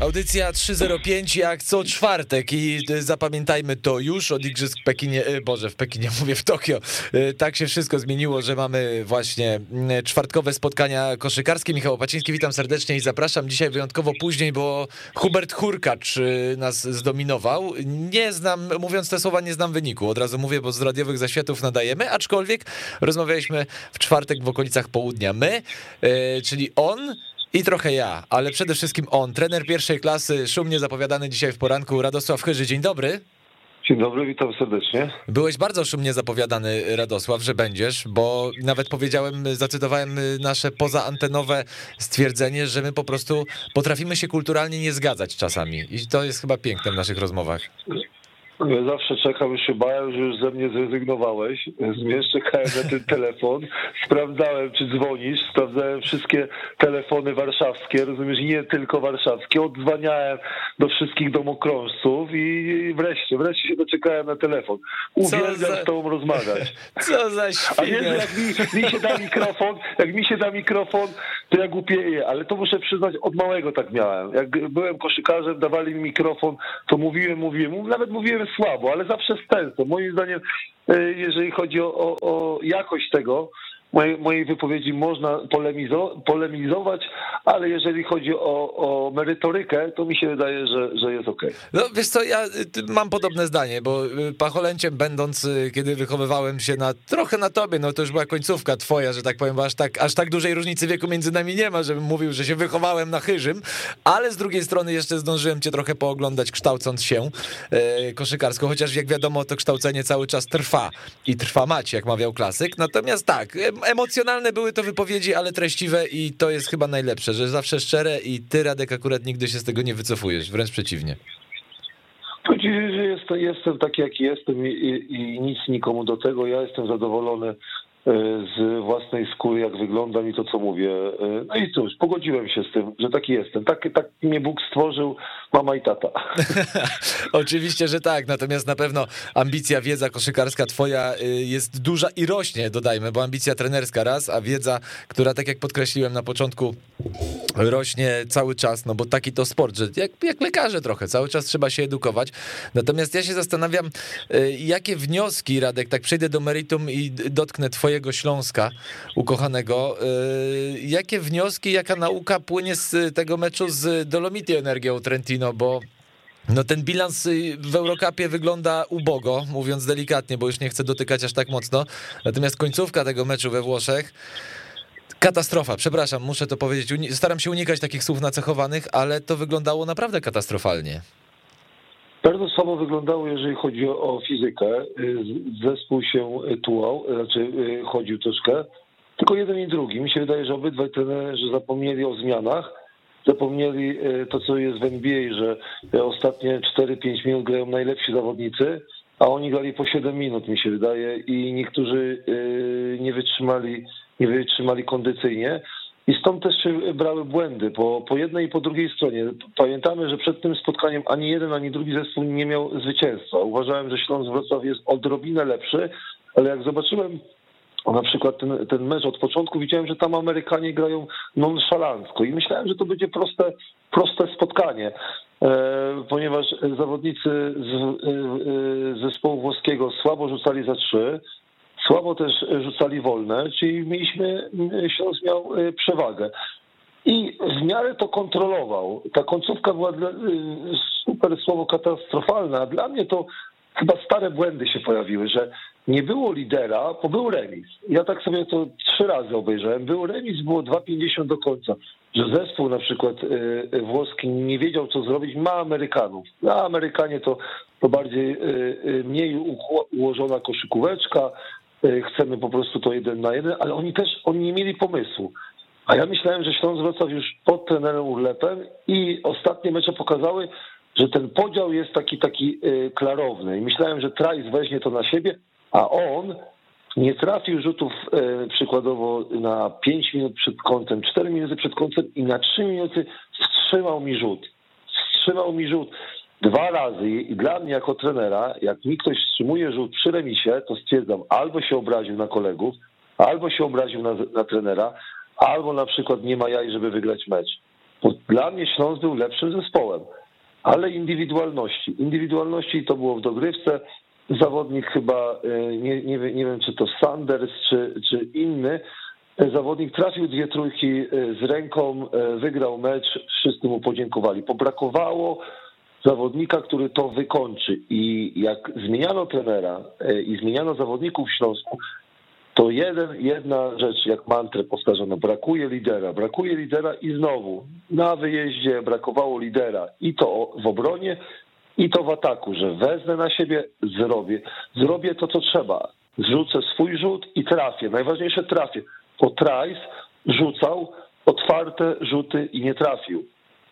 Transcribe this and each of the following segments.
Audycja 305 jak co czwartek i y, zapamiętajmy to już od Igrzysk w Pekinie, y, Boże w Pekinie, mówię w Tokio. Y, Tak się wszystko zmieniło, że mamy właśnie czwartkowe spotkania koszykarskie. Michał Opaciński, witam serdecznie i zapraszam dzisiaj wyjątkowo później, bo Hubert Hurkacz nas zdominował. Nie znam, mówiąc te słowa, nie znam wyniku, od razu mówię, bo z radiowych zaświatów nadajemy, aczkolwiek rozmawialiśmy w czwartek w okolicach południa. My, czyli on, i trochę ja, ale przede wszystkim on, trener pierwszej klasy, szumnie zapowiadany dzisiaj w poranku, Radosław Chyży. Dzień dobry. Dzień dobry, witam serdecznie. Byłeś bardzo szumnie zapowiadany, Radosław, że będziesz, bo nawet powiedziałem, zacytowałem nasze pozaantenowe stwierdzenie, że my po prostu potrafimy się kulturalnie nie zgadzać czasami. I to jest chyba piękne w naszych rozmowach. Ja zawsze czekam, już się bałem, że już ze mnie zrezygnowałeś. Zmierzch czekałem na ten telefon. Sprawdzałem, czy dzwonisz. Sprawdzałem wszystkie telefony warszawskie, rozumiesz, nie tylko warszawskie. Odzwaniałem do wszystkich domokrążców i wreszcie, wreszcie się doczekałem na telefon. Uwielbiam za- z tobą rozmawiać. Co za A wiesz, świnia. jak mi, mi się da mikrofon, jak mi się da mikrofon, to ja głupieję, ale to muszę przyznać, od małego tak miałem. Jak byłem koszykarzem, dawali mi mikrofon, to mówiłem, mówiłem, Mów- nawet mówiłem słabo, ale zawsze z. Moim zdaniem, e, jeżeli chodzi o, o, o jakość tego, mojej, mojej wypowiedzi można polemizo, polemizować, ale jeżeli chodzi o, o merytorykę, to mi się wydaje, że, że jest okej. No wiesz co, ja y, mam podobne zdanie, bo y, pacholęciem będąc, y, kiedy wychowywałem się na trochę na tobie, no to już była końcówka twoja, że tak powiem, bo aż tak, aż tak dużej różnicy wieku między nami nie ma, żebym mówił, że się wychowałem na chyżym, ale z drugiej strony jeszcze zdążyłem cię trochę pooglądać, kształcąc się e, koszykarsko, chociaż jak wiadomo, to kształcenie cały czas trwa i trwa mać, jak mawiał klasyk. Natomiast tak, em- emocjonalne były to wypowiedzi, ale treściwe i to jest chyba najlepsze, że zawsze szczere i ty, Radek, akurat nigdy się z tego nie wycofujesz, wręcz przeciwnie. Że jestem, taki, jaki jestem i, i, i nic nikomu do tego. Ja jestem zadowolony z własnej skóry, jak wyglądam i to, co mówię. E, No i cóż, pogodziłem się z tym, że taki jestem. Tak, tak mnie Bóg stworzył, mama i tata. Oczywiście, że tak, natomiast na pewno ambicja, wiedza koszykarska twoja y, jest duża i rośnie, dodajmy, bo ambicja trenerska raz, a wiedza, która tak jak podkreśliłem na początku, rośnie cały czas, no bo taki to sport, że jak, jak lekarze trochę, cały czas trzeba się edukować. Natomiast ja się zastanawiam, y, jakie wnioski, Radek, tak przejdę do meritum i dotknę twojego Śląska ukochanego, y, jakie wnioski, jaka nauka płynie z tego meczu z Dolomiti Energią Trentino, bo no ten bilans y, w Eurocupie wygląda ubogo, mówiąc delikatnie, bo już nie chcę dotykać aż tak mocno. Natomiast końcówka tego meczu we Włoszech katastrofa. Przepraszam, muszę to powiedzieć. Staram się unikać takich słów nacechowanych, ale to wyglądało naprawdę katastrofalnie. Bardzo słabo wyglądało, jeżeli chodzi o, fizykę. Y, Zespół się tułał, znaczy y, chodził troszkę. Tylko jeden i drugi. Mi się wydaje, że obydwaj trenerzy zapomnieli o zmianach. Zapomnieli y, to, co jest w NBA, że y, ostatnie 4-5 minut grają najlepsi zawodnicy, a oni grali po 7 minut, mi się wydaje, i niektórzy y, nie wytrzymali, nie wytrzymali kondycyjnie. I stąd też się brały błędy po, po jednej i po drugiej stronie. Pamiętamy, że przed tym spotkaniem ani jeden, ani drugi zespół nie miał zwycięstwa. Uważałem, że Śląsk Wrocław jest odrobinę lepszy, ale jak zobaczyłem na przykład ten, ten mecz od początku, widziałem, że tam Amerykanie grają nonszalancko i myślałem, że to będzie proste, proste spotkanie, e, ponieważ zawodnicy z e, e, zespołu włoskiego słabo rzucali za trzy, Słabo też rzucali wolne, czyli mieliśmy, Śląsk miał e, przewagę. I w miarę to kontrolował. Ta końcówka była dla, e, super słowo katastrofalna. a Dla mnie to chyba stare błędy się pojawiły, że nie było lidera, bo był remis. Ja tak sobie to trzy razy obejrzałem. Był remis, było 2,50 do końca. Że zespół na przykład włoski nie wiedział, co zrobić, ma Amerykanów. A Amerykanie to, to bardziej mniej ułożona koszykóweczka, chcemy po prostu to jeden na jeden, ale oni też oni nie mieli pomysłu. A ja myślałem, że Śląsk Wrocław już pod trenerem Urlepem i ostatnie mecze pokazały, że ten podział jest taki taki e, klarowny. I myślałem, że Trice weźmie to na siebie, a on nie trafił rzutów e, przykładowo na 5 minut przed końcem, 4 minuty przed końcem i na 3 minuty wstrzymał mi rzut. Wstrzymał mi rzut dwa razy i dla mnie jako trenera, jak mi ktoś wstrzymuje rzut przy remisie, to stwierdzam, albo się obraził na kolegów, albo się obraził na, na trenera, albo na przykład nie ma jaj, żeby wygrać mecz. Bo dla mnie Śląsk był lepszym zespołem, ale indywidualności. Indywidualności to było w dogrywce. Zawodnik chyba, y, nie, nie, nie wiem czy to Sanders, czy, czy inny, zawodnik trafił dwie trójki y, z ręką, wygrał mecz, wszyscy mu podziękowali. Pobrakowało zawodnika, który to wykończy. I jak zmieniano trenera i zmieniano zawodników w Śląsku, to jeden, jedna rzecz, jak mantrę powtarzano, brakuje lidera, brakuje lidera i znowu na wyjeździe brakowało lidera i to w obronie, i to w ataku, że wezmę na siebie, zrobię, zrobię to, co trzeba, zrzucę swój rzut i trafię, najważniejsze trafię, bo Trice rzucał otwarte rzuty i nie trafił.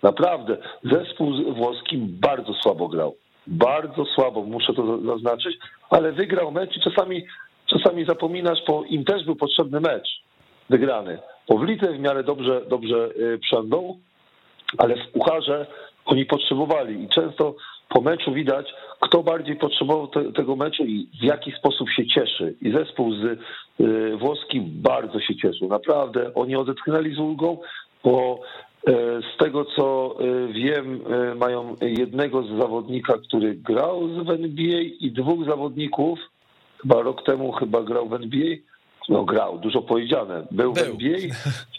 Naprawdę, zespół włoski bardzo słabo grał. Bardzo słabo, muszę to zaznaczyć, ale wygrał mecz i czasami czasami zapominasz, bo im też był potrzebny mecz wygrany. Bo w lidze w miarę dobrze, dobrze y, przędą, ale w Pucharze oni potrzebowali i często po meczu widać, kto bardziej potrzebował te, tego meczu i w jaki sposób się cieszy. I zespół z y, włoski bardzo się cieszył. Naprawdę oni odetchnęli z ulgą, bo z tego co y, wiem, y, mają jednego z zawodnika, który grał w NBA i dwóch zawodników, chyba rok temu chyba grał w NBA, no grał, dużo powiedziane, był, był. w NBA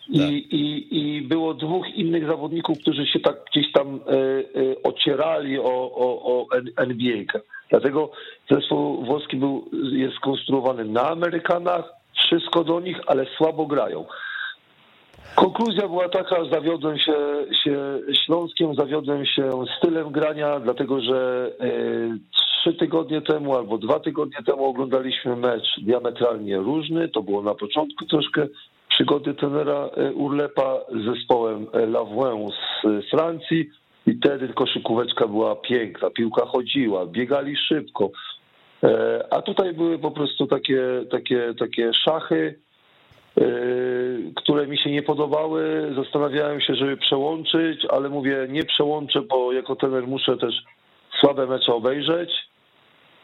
i, tak. i, i było dwóch innych zawodników, którzy się tak gdzieś tam e, e, ocierali o, o, o NBA. Dlatego zespół włoski był, jest skonstruowany na Amerykanach, wszystko do nich, ale słabo grają. Konkluzja była taka, zawiodłem się, się Śląskiem, zawiodłem się stylem grania, dlatego że e, trzy tygodnie temu albo dwa tygodnie temu oglądaliśmy mecz diametralnie różny. To było na początku troszkę przygody tenera e, Urlepa z zespołem e, Lavoin z Francji i wtedy koszykóweczka była piękna, piłka chodziła, biegali szybko. A tutaj były po prostu takie, takie, takie szachy, które mi się nie podobały. Zastanawiałem się, żeby przełączyć, ale mówię, nie przełączę, bo jako trener muszę też słabe mecze obejrzeć.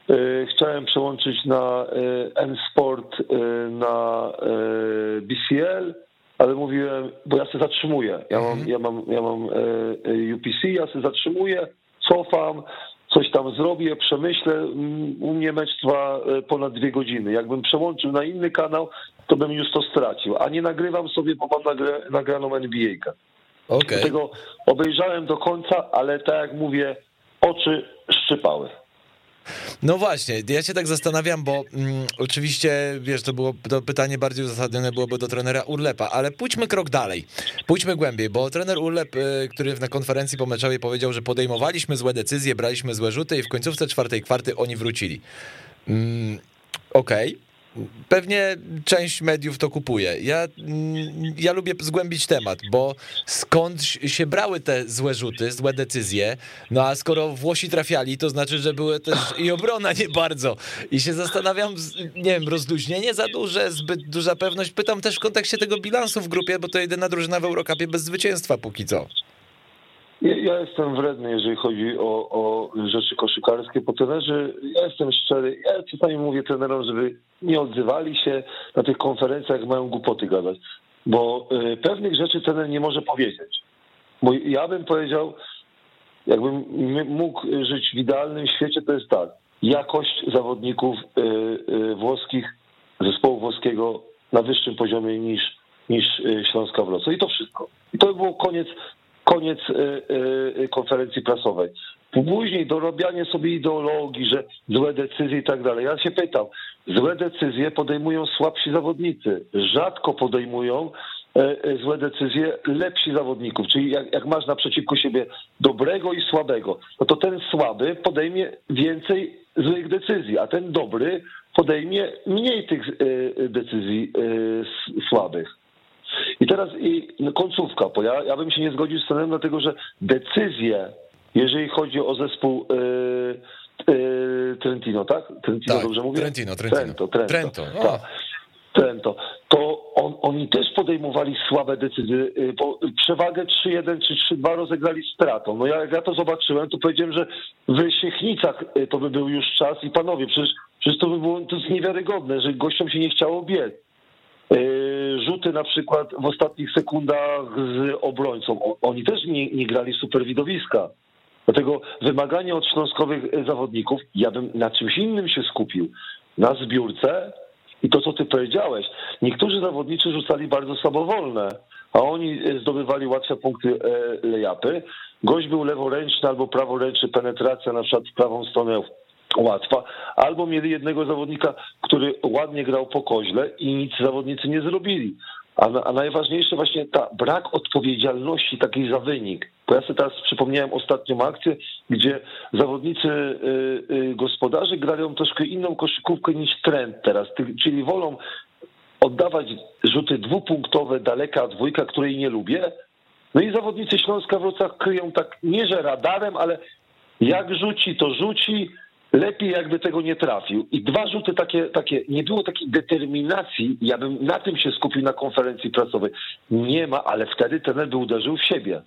E, chciałem przełączyć na e, N-Sport, e, na BCL, ale mówiłem, bo ja się zatrzymuję. Ja mam, mhm. ja mam, ja mam UPC, ja się zatrzymuję, cofam, coś tam zrobię, przemyślę. Mm, u mnie mecz trwa ponad dwie godziny. Jakbym przełączył na inny kanał, to bym już to stracił. A nie nagrywam sobie, bo mam nagraną NBA. Okay. Dlatego obejrzałem do końca, ale tak jak mówię, oczy szczypały. No właśnie, ja się tak zastanawiam, bo mm, oczywiście, wiesz, to było to pytanie bardziej uzasadnione byłoby do trenera Urlepa, ale pójdźmy krok dalej, pójdźmy głębiej, bo trener Urlep, y, który na konferencji pomeczowej powiedział, że podejmowaliśmy złe decyzje, braliśmy złe rzuty i w końcówce czwartej kwarty oni wrócili. Mm, Okej, okay. Pewnie część mediów to kupuje. Ja, mm, ja lubię zgłębić temat, bo skąd się brały te złe rzuty, złe decyzje, no a skoro Włosi trafiali, to znaczy, że były też i obrona nie bardzo. I się zastanawiam, nie wiem, rozluźnienie za duże, zbyt duża pewność. Pytam też w kontekście tego bilansu w grupie, bo to jedyna drużyna w Eurocupie bez zwycięstwa póki co. Ja jestem wredny, jeżeli chodzi o, o rzeczy koszykarskie, bo trenerzy, ja jestem szczery, ja czasami mówię trenerom, żeby nie odzywali się na tych konferencjach, mają głupoty gadać, bo y, pewnych rzeczy trener nie może powiedzieć. Bo ja bym powiedział, jakbym mógł żyć w idealnym świecie, to jest tak, jakość zawodników y, y, włoskich, zespołu włoskiego na wyższym poziomie niż, niż Śląska Wrocław. I to wszystko. I to by było koniec koniec y, y, konferencji prasowej. Później dorobianie sobie ideologii, że złe decyzje i tak dalej. Ja się pytam, złe decyzje podejmują słabsi zawodnicy. Rzadko podejmują złe decyzje lepsi zawodników. Czyli jak, jak masz naprzeciwko siebie dobrego i słabego, no to ten słaby podejmie więcej złych decyzji, a ten dobry podejmie mniej tych decyzji słabych. I teraz i końcówka, bo ja, ja bym się nie zgodził z trenerem, dlatego że decyzje, jeżeli chodzi o zespół yy, yy, Trentino, tak? Trentino, tak, dobrze mówię? Trentino, Trentino. Trento, Trento. Trento. Tak. Trento, to on, oni też podejmowali słabe decyzje, y, bo przewagę 3-1 czy 3-2 rozegrali stratą. No ja, jak ja to zobaczyłem, to powiedziałem, że w Siechnicach y, to by był już czas i panowie, przecież, przecież to by było to jest niewiarygodne, że gościom się nie chciało biec. Rzuty na przykład w ostatnich sekundach z obrońcą. Oni też nie, nie grali super widowiska. Dlatego wymaganie od śląskowych zawodników, ja bym na czymś innym się skupił. Na zbiórce i to, co ty powiedziałeś. Niektórzy zawodnicy rzucali bardzo samowolne, a oni zdobywali łatwe punkty e, lejapy. Gość był leworęczny albo praworęczny, penetracja na przykład w prawą stronę łatwa, albo mieli jednego zawodnika, który ładnie grał po koźle i nic zawodnicy nie zrobili. A, a najważniejsze właśnie ta brak odpowiedzialności takiej za wynik. Bo ja sobie teraz przypomniałem ostatnią akcję, gdzie zawodnicy y, y, gospodarzy grają troszkę inną koszykówkę niż trend teraz, czyli wolą oddawać rzuty dwupunktowe, daleka dwójka, której nie lubię. No i zawodnicy Śląska Wrocław kryją tak nie że radarem, ale jak rzuci, to rzuci, lepiej jakby tego nie trafił. I dwa rzuty takie, takie, nie było takiej determinacji, ja bym na tym się skupił na konferencji prasowej. Nie ma, ale wtedy ten by uderzył w siebie.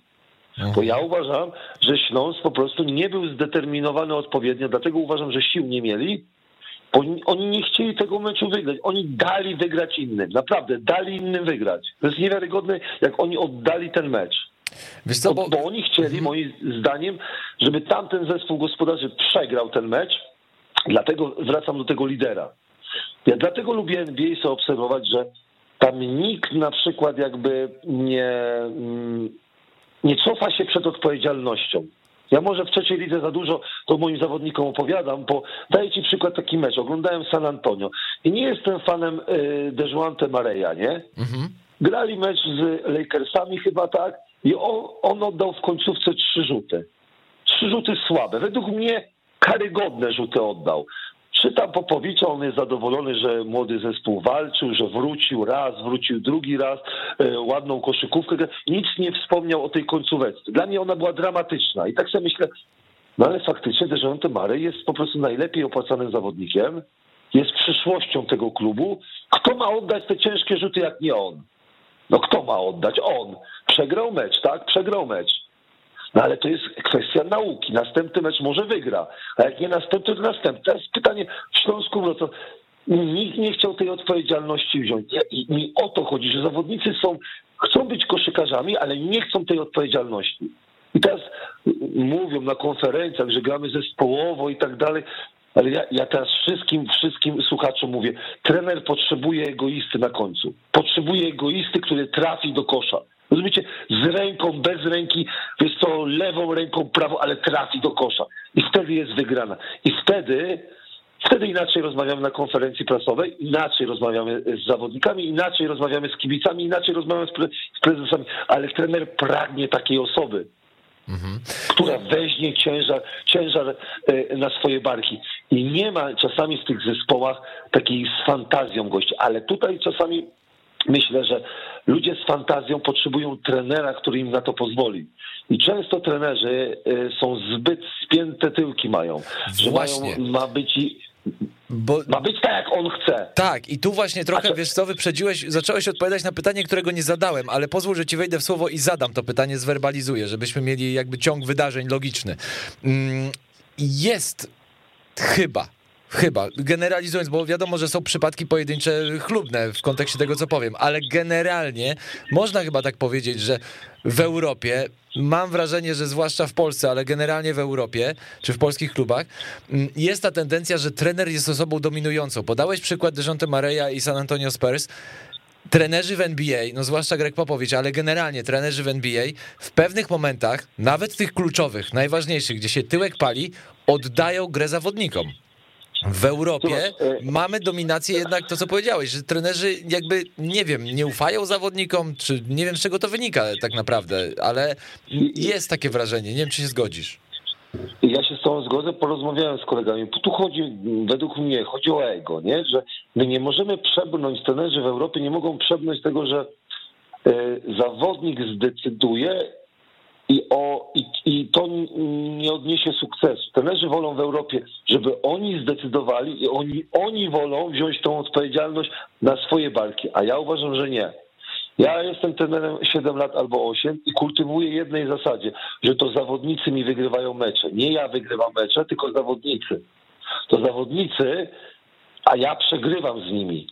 Bo ja uważam, że Śląsk po prostu nie był zdeterminowany odpowiednio, dlatego uważam, że sił nie mieli, bo oni nie chcieli tego meczu wygrać. Oni dali wygrać innym. Naprawdę, dali innym wygrać. To jest niewiarygodne, jak oni oddali ten mecz. Wiesz co, bo... bo oni chcieli, mhm. moim zdaniem, żeby tamten zespół gospodarzy przegrał ten mecz, dlatego wracam do tego lidera. Ja dlatego lubię NBA sobie obserwować, że tam nikt na przykład jakby nie, mm, nie cofa się przed odpowiedzialnością. Ja może w trzeciej lidze za dużo to moim zawodnikom opowiadam, bo daję ci przykład taki mecz. Oglądałem San Antonio i nie jestem fanem y, Dejuante Mareja, nie? Mhm. Grali mecz z Lakersami chyba tak i on, on oddał w końcówce trzy rzuty. Trzy rzuty słabe. Według mnie karygodne rzuty oddał. Czytam Popowicza, on jest zadowolony, że młody zespół walczył, że wrócił raz, wrócił drugi raz, e, ładną koszykówkę. Nic nie wspomniał o tej końcówce. Dla mnie ona była dramatyczna. I tak sobie myślę, no ale faktycznie Dejounte Murray jest po prostu najlepiej opłacanym zawodnikiem, jest przyszłością tego klubu. Kto ma oddać te ciężkie rzuty, jak nie on? No kto ma oddać? On. Przegrał mecz, tak? Przegrał mecz. No ale to jest kwestia nauki. Następny mecz może wygra, a jak nie następny, to następny. Teraz pytanie w Śląsku Wrocław. Nikt nie chciał tej odpowiedzialności wziąć. I mi o to chodzi, że zawodnicy są, chcą być koszykarzami, ale nie chcą tej odpowiedzialności. I teraz mówią na konferencjach, że gramy zespołowo i tak dalej. Ale ja, ja teraz wszystkim, wszystkim słuchaczom mówię, trener potrzebuje egoisty na końcu. Potrzebuje egoisty, który trafi do kosza. Rozumiecie? Z ręką, bez ręki, jest to lewą ręką, prawą, ale trafi do kosza. I wtedy jest wygrana. I wtedy, wtedy inaczej rozmawiamy na konferencji prasowej, inaczej rozmawiamy z zawodnikami, inaczej rozmawiamy z kibicami, inaczej rozmawiamy z, pre, z prezesami, ale trener pragnie takiej osoby. Mhm. która weźmie ciężar, ciężar e, na swoje barki. I nie ma czasami w tych zespołach takiej z fantazją gości, ale tutaj czasami myślę, że ludzie z fantazją potrzebują trenera, który im na to pozwoli. I często trenerzy e, są zbyt spięte tyłki mają, że mają, ma być bo... Ma być tak, jak on chce. Tak, i tu właśnie trochę, wiesz co, wyprzedziłeś, zacząłeś odpowiadać na pytanie, którego nie zadałem, ale pozwól, że ci wejdę w słowo i zadam to pytanie, zwerbalizuję, żebyśmy mieli jakby ciąg wydarzeń logiczny. Mm, jest chyba Chyba, generalizując, bo wiadomo, że są przypadki pojedyncze chlubne w kontekście tego, co powiem, ale generalnie można chyba tak powiedzieć, że w Europie, mam wrażenie, że zwłaszcza w Polsce, ale generalnie w Europie, czy w polskich klubach, mm, jest ta tendencja, że trener jest osobą dominującą. Podałeś przykład Dejonte Mareja i San Antonio Spurs, trenerzy w NBA, no zwłaszcza Greg Popowicz, ale generalnie trenerzy w NBA w pewnych momentach, nawet tych kluczowych, najważniejszych, gdzie się tyłek pali, oddają grę zawodnikom. W Europie e, mamy dominację jednak to, co powiedziałeś, że trenerzy jakby, nie wiem, nie ufają zawodnikom, czy nie wiem z czego to wynika tak naprawdę, ale jest takie wrażenie, nie wiem czy się zgodzisz. Ja się z tą zgodzę, porozmawiałem z kolegami. Tu chodzi, według mnie, chodzi o ego, nie? że my nie możemy przebrnąć, trenerzy w Europie nie mogą przebrnąć tego, że e, zawodnik zdecyduje i, o, i, i to nie odniesie sukcesu. Trenerzy wolą w Europie, żeby oni zdecydowali i oni, oni wolą wziąć tą odpowiedzialność na swoje barki, a ja uważam, że nie. Ja jestem trenerem 7 lat albo 8 i kultywuję jednej zasadzie, że to zawodnicy mi wygrywają mecze. Nie ja wygrywam mecze, tylko zawodnicy. To zawodnicy, a ja przegrywam z nimi.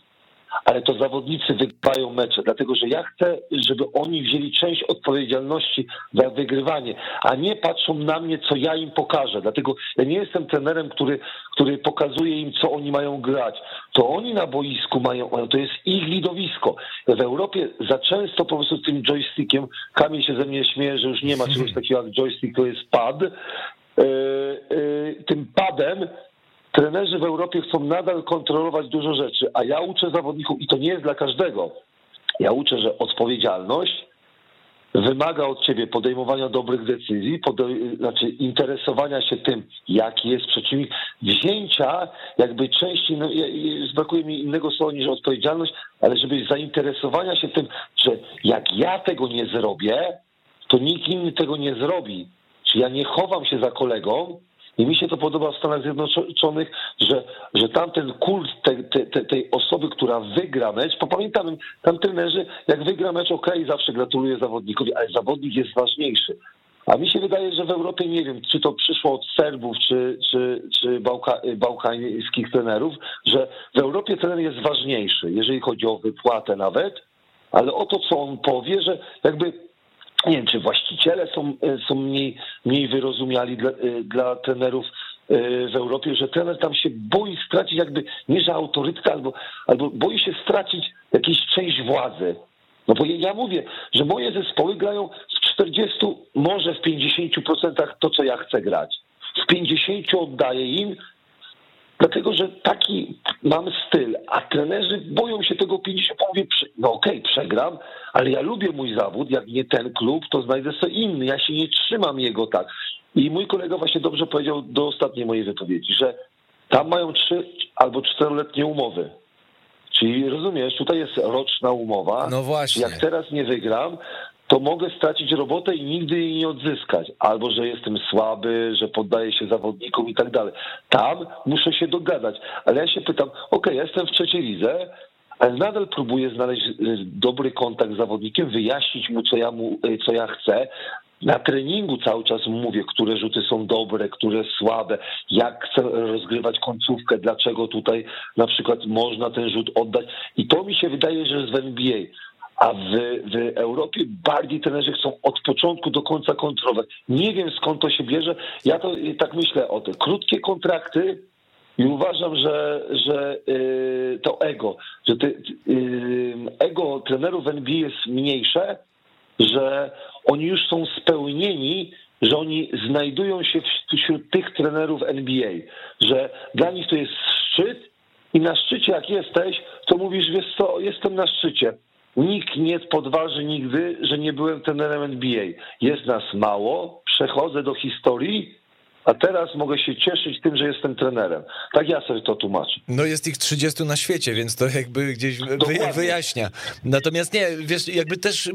Ale to zawodnicy wygrywają mecze, dlatego że ja chcę, żeby oni wzięli część odpowiedzialności za wygrywanie, a nie patrzą na mnie, co ja im pokażę. Dlatego ja nie jestem trenerem, który, który pokazuje im, co oni mają grać. To oni na boisku mają, to jest ich widowisko. W Europie za często po prostu tym joystickiem, Kamil się ze mnie śmieje, że już nie ma czegoś takiego jak joystick, to jest pad. E, e, tym padem trenerzy w Europie chcą nadal kontrolować dużo rzeczy, a ja uczę zawodników, i to nie jest dla każdego, ja uczę, że odpowiedzialność wymaga od ciebie podejmowania dobrych decyzji, podej- znaczy interesowania się tym, jaki jest przeciwnik, wzięcia jakby części, no, brakuje mi innego słowa niż odpowiedzialność, ale żeby zainteresowania się tym, że jak ja tego nie zrobię, to nikt inny tego nie zrobi. Czy ja nie chowam się za kolegą, i mi się to podoba w Stanach Zjednoczonych, że, że tamten kult te, te, te, tej osoby, która wygra mecz, bo pamiętamy, tam trenerzy, jak wygra mecz, ok, zawsze gratuluję zawodnikowi, ale zawodnik jest ważniejszy. A mi się wydaje, że w Europie nie wiem, czy to przyszło od Serbów, czy, czy, czy bałka, bałkańskich trenerów, że w Europie trener jest ważniejszy, jeżeli chodzi o wypłatę nawet, ale o to, co on powie, że jakby nie wiem, czy właściciele są, e, są mniej, mniej wyrozumiali dla, e, dla trenerów e, w Europie, że trener tam się boi stracić jakby, nie że autorytet, albo, albo boi się stracić jakąś część władzy. No bo ja mówię, że moje zespoły grają z 40, może w 50% to, co ja chcę grać. W 50 oddaję im, Dlatego, że taki mam styl, a trenerzy boją się tego 50, mówię, no okej, okay, przegram, ale ja lubię mój zawód, jak nie ten klub, to znajdę sobie inny, ja się nie trzymam jego tak. I mój kolega właśnie dobrze powiedział do ostatniej mojej wypowiedzi, że tam mają trzy albo czteroletnie umowy. Czyli rozumiesz, tutaj jest roczna umowa. No właśnie. Jak teraz nie wygram, to mogę stracić robotę i nigdy jej nie odzyskać. Albo, że jestem słaby, że poddaję się zawodnikom i tak dalej. Tam muszę się dogadać. Ale ja się pytam, ok, jestem w trzeciej lidze, ale nadal próbuję znaleźć y, dobry kontakt z zawodnikiem, wyjaśnić mu, co ja, mu, y, co ja chcę. Na treningu cały czas mówię, które rzuty są dobre, które słabe, jak chcę rozgrywać końcówkę, dlaczego tutaj na przykład można ten rzut oddać. I to mi się wydaje, że jest w NBA a w, w Europie bardziej trenerzy chcą od początku do końca kontrolować. Nie wiem skąd to się bierze. Ja to tak myślę o te krótkie kontrakty i uważam, że, że yy, to ego, że ty, yy, ego trenerów NBA jest mniejsze, że oni już są spełnieni, że oni znajdują się wśród tych trenerów NBA, że dla nich to jest szczyt i na szczycie jak jesteś, to mówisz, wiesz co, jestem na szczycie Nikt nie podważy nigdy, że nie byłem trenerem NBA. Jest nas mało, przechodzę do historii a teraz mogę się cieszyć tym, że jestem trenerem. Tak ja sobie to tłumaczę. No jest ich 30 na świecie, więc to jakby gdzieś Dokładnie. wyjaśnia. Natomiast nie, wiesz, jakby też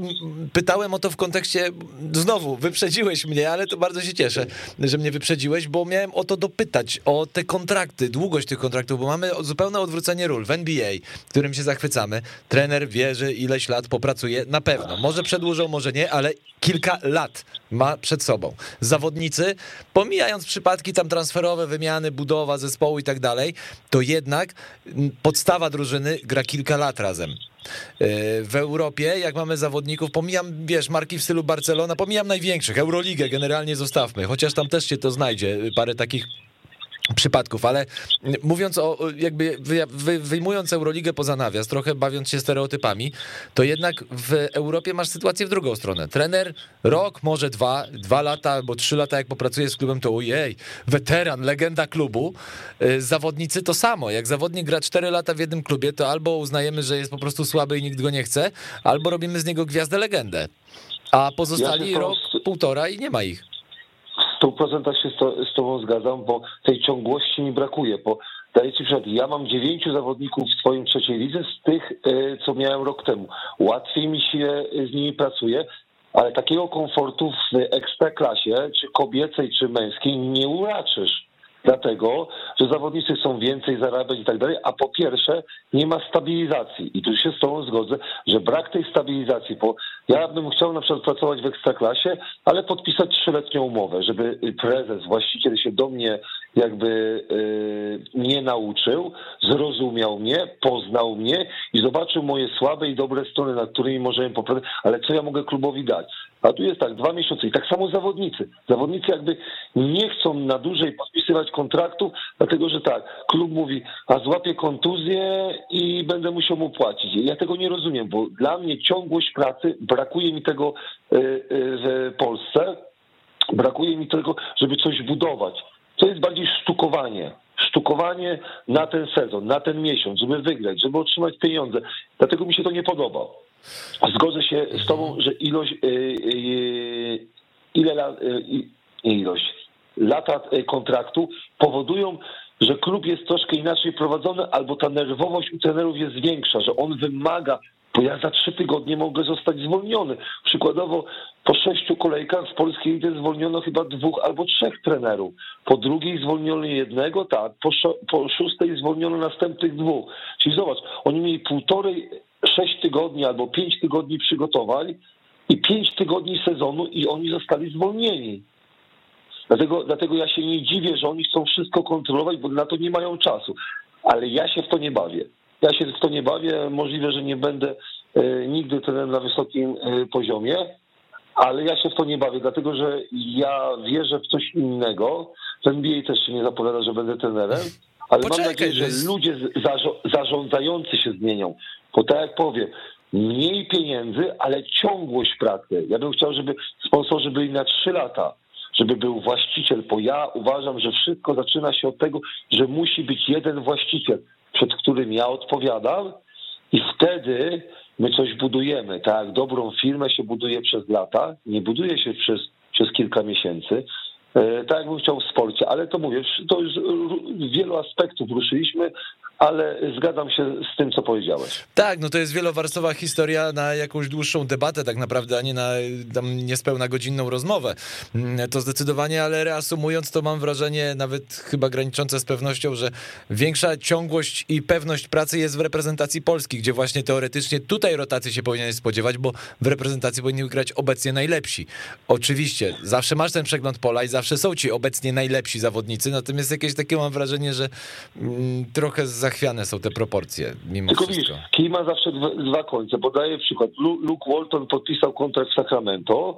pytałem o to w kontekście, znowu, wyprzedziłeś mnie, ale to bardzo się cieszę, że mnie wyprzedziłeś, bo miałem o to dopytać, o te kontrakty, długość tych kontraktów, bo mamy zupełne odwrócenie ról w NBA, którym się zachwycamy. Trener wie, że ileś lat popracuje, na pewno. Może przedłużą, może nie, ale kilka lat ma przed sobą. Zawodnicy, pomijają pomijając przypadki tam transferowe, wymiany, budowa zespołu i tak dalej, to jednak podstawa drużyny gra kilka lat razem. E, w Europie, jak mamy zawodników, pomijam, wiesz, marki w stylu Barcelona, pomijam największych, Euroligę generalnie zostawmy, chociaż tam też się to znajdzie, parę takich przypadków, ale mówiąc o, jakby wyjmując Euroligę poza nawias, trochę bawiąc się stereotypami, to jednak w Europie masz sytuację w drugą stronę. Trener rok, może dwa, dwa lata albo trzy lata jak popracuje z klubem, to ojej, weteran, legenda klubu. Y, zawodnicy to samo. Jak zawodnik gra cztery lata w jednym klubie, to albo uznajemy, że jest po prostu słaby i nikt go nie chce, albo robimy z niego gwiazdę legendę. A pozostali ja rok, półtora i nie ma ich. W 100% się z, Tobą zgadzam, bo tej ciągłości mi brakuje. Bo daję Ci przykład, ja mam dziewięciu zawodników w swoim trzeciej lidze z tych, e, co miałem rok temu. Łatwiej mi się z nimi pracuje, ale takiego komfortu w ekstraklasie, czy kobiecej, czy męskiej, nie uraczysz dlatego, że zawodnicy chcą więcej zarabiać i tak dalej, a po pierwsze nie ma stabilizacji. I tu się z tobą zgodzę, że brak tej stabilizacji, bo ja bym chciał na przykład pracować w ekstraklasie, ale podpisać trzyletnią umowę, żeby prezes, właściciel się do mnie jakby y, mnie nauczył, zrozumiał mnie, poznał mnie i zobaczył moje słabe i dobre strony, nad którymi możemy poprawić, ale co ja mogę klubowi dać? A tu jest tak, dwa miesiące i tak samo zawodnicy. Zawodnicy jakby nie chcą na dłużej podpisywać kontraktów, dlatego że tak, klub mówi, a złapię kontuzję i będę musiał mu płacić. Ja tego nie rozumiem, bo dla mnie ciągłość pracy, brakuje mi tego y, y, w Polsce, brakuje mi tego, żeby coś budować. To jest bardziej sztukowanie. Sztukowanie na ten sezon, na ten miesiąc, żeby wygrać, żeby otrzymać pieniądze. Dlatego mi się to nie podoba. Zgodzę się z tobą, że ilość, y, y, ile lat, y, ilość, lata kontraktu powodują, że klub jest troszkę inaczej prowadzony, albo ta nerwowość u trenerów jest większa, że on wymaga bo ja za trzy tygodnie mogę zostać zwolniony. Przykładowo po sześciu kolejkach w polskiej lidze zwolniono chyba dwóch albo trzech trenerów. Po drugiej zwolniono jednego, tak, po, po szóstej zwolniono następnych dwóch. Czyli zobacz, oni mieli półtorej, sześć tygodni albo pięć tygodni przygotowań i pięć tygodni sezonu i oni zostali zwolnieni. Dlatego, dlatego ja się nie dziwię, że oni chcą wszystko kontrolować, bo na to nie mają czasu. Ale ja się w to nie bawię. Ja się w to nie bawię. Możliwe, że nie będę e, nigdy trenerem na wysokim e, poziomie, ale ja się w to nie bawię, dlatego że ja wierzę w coś innego. W NBA też się nie zapowiada, że będę trenerem, ale Poczekaj, mam nadzieję, że jest... ludzie zarządzający się zmienią. Bo tak jak powiem, mniej pieniędzy, ale ciągłość pracy. Ja bym chciał, żeby sponsorzy byli na trzy lata, żeby był właściciel, bo ja uważam, że wszystko zaczyna się od tego, że musi być jeden właściciel przed którym ja odpowiadam, i wtedy my coś budujemy. Tak, dobrą firmę się buduje przez lata, nie buduje się przez, przez kilka miesięcy. E, tak jakbym chciał w sporcie, ale to mówię, to już wielu aspektów ruszyliśmy, ale zgadzam się z tym, co powiedziałeś. Tak, no to jest wielowarstwowa historia na jakąś dłuższą debatę tak naprawdę, a nie na tam niespełna godzinną rozmowę. Mm, to zdecydowanie, ale reasumując, to mam wrażenie, nawet chyba graniczące z pewnością, że większa ciągłość i pewność pracy jest w reprezentacji Polski, gdzie właśnie teoretycznie tutaj rotacji się powinien spodziewać, bo w reprezentacji powinni grać obecnie najlepsi. Oczywiście, zawsze masz ten przegląd pola i zawsze są ci obecnie najlepsi zawodnicy, natomiast jakieś takie mam wrażenie, że mm, trochę za zachwiane są te proporcje mimo Tylko wszystko. Widzisz, kij ma zawsze dwa, dwa końce. Podaję przykład. Luke Walton podpisał kontrakt w Sacramento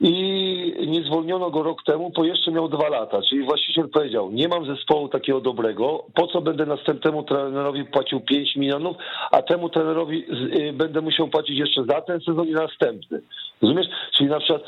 i nie zwolniono go rok temu, bo jeszcze miał dwa lata. Czyli właściciel powiedział, nie mam zespołu takiego dobrego, po co będę następnemu trenerowi płacił 5 milionów, a temu trenerowi y, będę musiał płacić jeszcze za ten sezon i następny. Rozumiesz? Czyli na przykład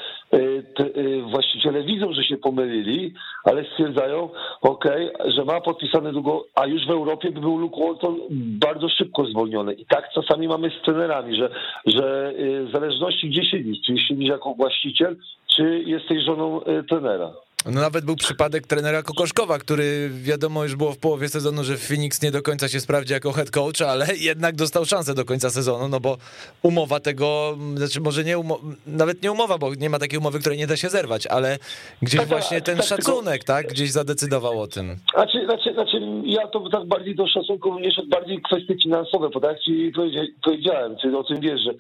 te, y, właściciele widzą, że się pomylili, ale stwierdzają, ok, że ma podpisane długo, a już w Europie by był Luke Walton bardzo szybko zwolniony. I tak czasami mamy z trenerami, że, że w zależności gdzie siedzisz, czy siedzisz jako właściciel, czy jesteś żoną e, trenera. No nawet był przypadek trenera Kokoszkowa, który wiadomo już było w połowie sezonu, że Phoenix nie do końca się sprawdzi jako head coach, ale jednak dostał szansę do końca sezonu, no bo umowa tego, znaczy może nie umowa, nawet nie umowa, bo nie ma takiej umowy, której nie da się zerwać, ale gdzieś tak, właśnie ten tak, szacunek, tak, gdzieś zadecydował o tym. Znaczy, znaczy, znaczy ja to tak bardziej do szacunku szedł bardziej kwestie finansowe, bo tak ci powiedziałem, czyli o tym wiesz, że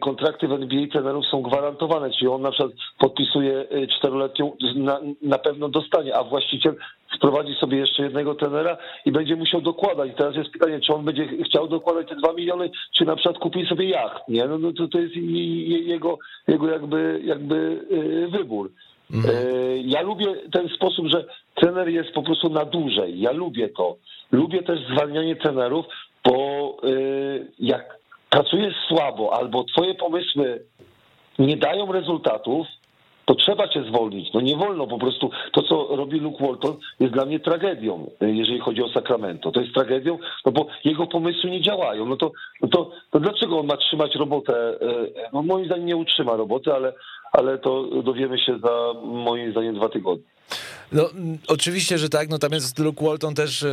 kontrakty w NBA trenerów są gwarantowane, czyli on na przykład podpisuje y, czteroletnią, na, na pewno dostanie, a właściciel sprowadzi sobie jeszcze jednego trenera i będzie musiał dokładać. Teraz jest pytanie, czy on będzie chciał dokładać te dwa miliony, czy na przykład kupi sobie jacht, nie? No, no to, to jest jego, jego jakby, jakby y, wybór. Mhm. Ja lubię ten sposób, że trener jest po prostu na dłużej. Ja lubię to. Lubię też zwalnianie trenerów, bo jak pracujesz słabo albo twoje pomysły nie dają rezultatów, to trzeba cię zwolnić. No nie wolno po prostu. To, co robi Luke Walton, jest dla mnie tragedią, jeżeli chodzi o Sacramento. To jest tragedią, no bo jego pomysły nie działają. No to, no to, to dlaczego on ma trzymać robotę? E, no moim zdaniem nie utrzyma roboty, ale, ale to dowiemy się za moim zdaniem dwa tygodnie. No, oczywiście, że tak, natomiast Luke Walton też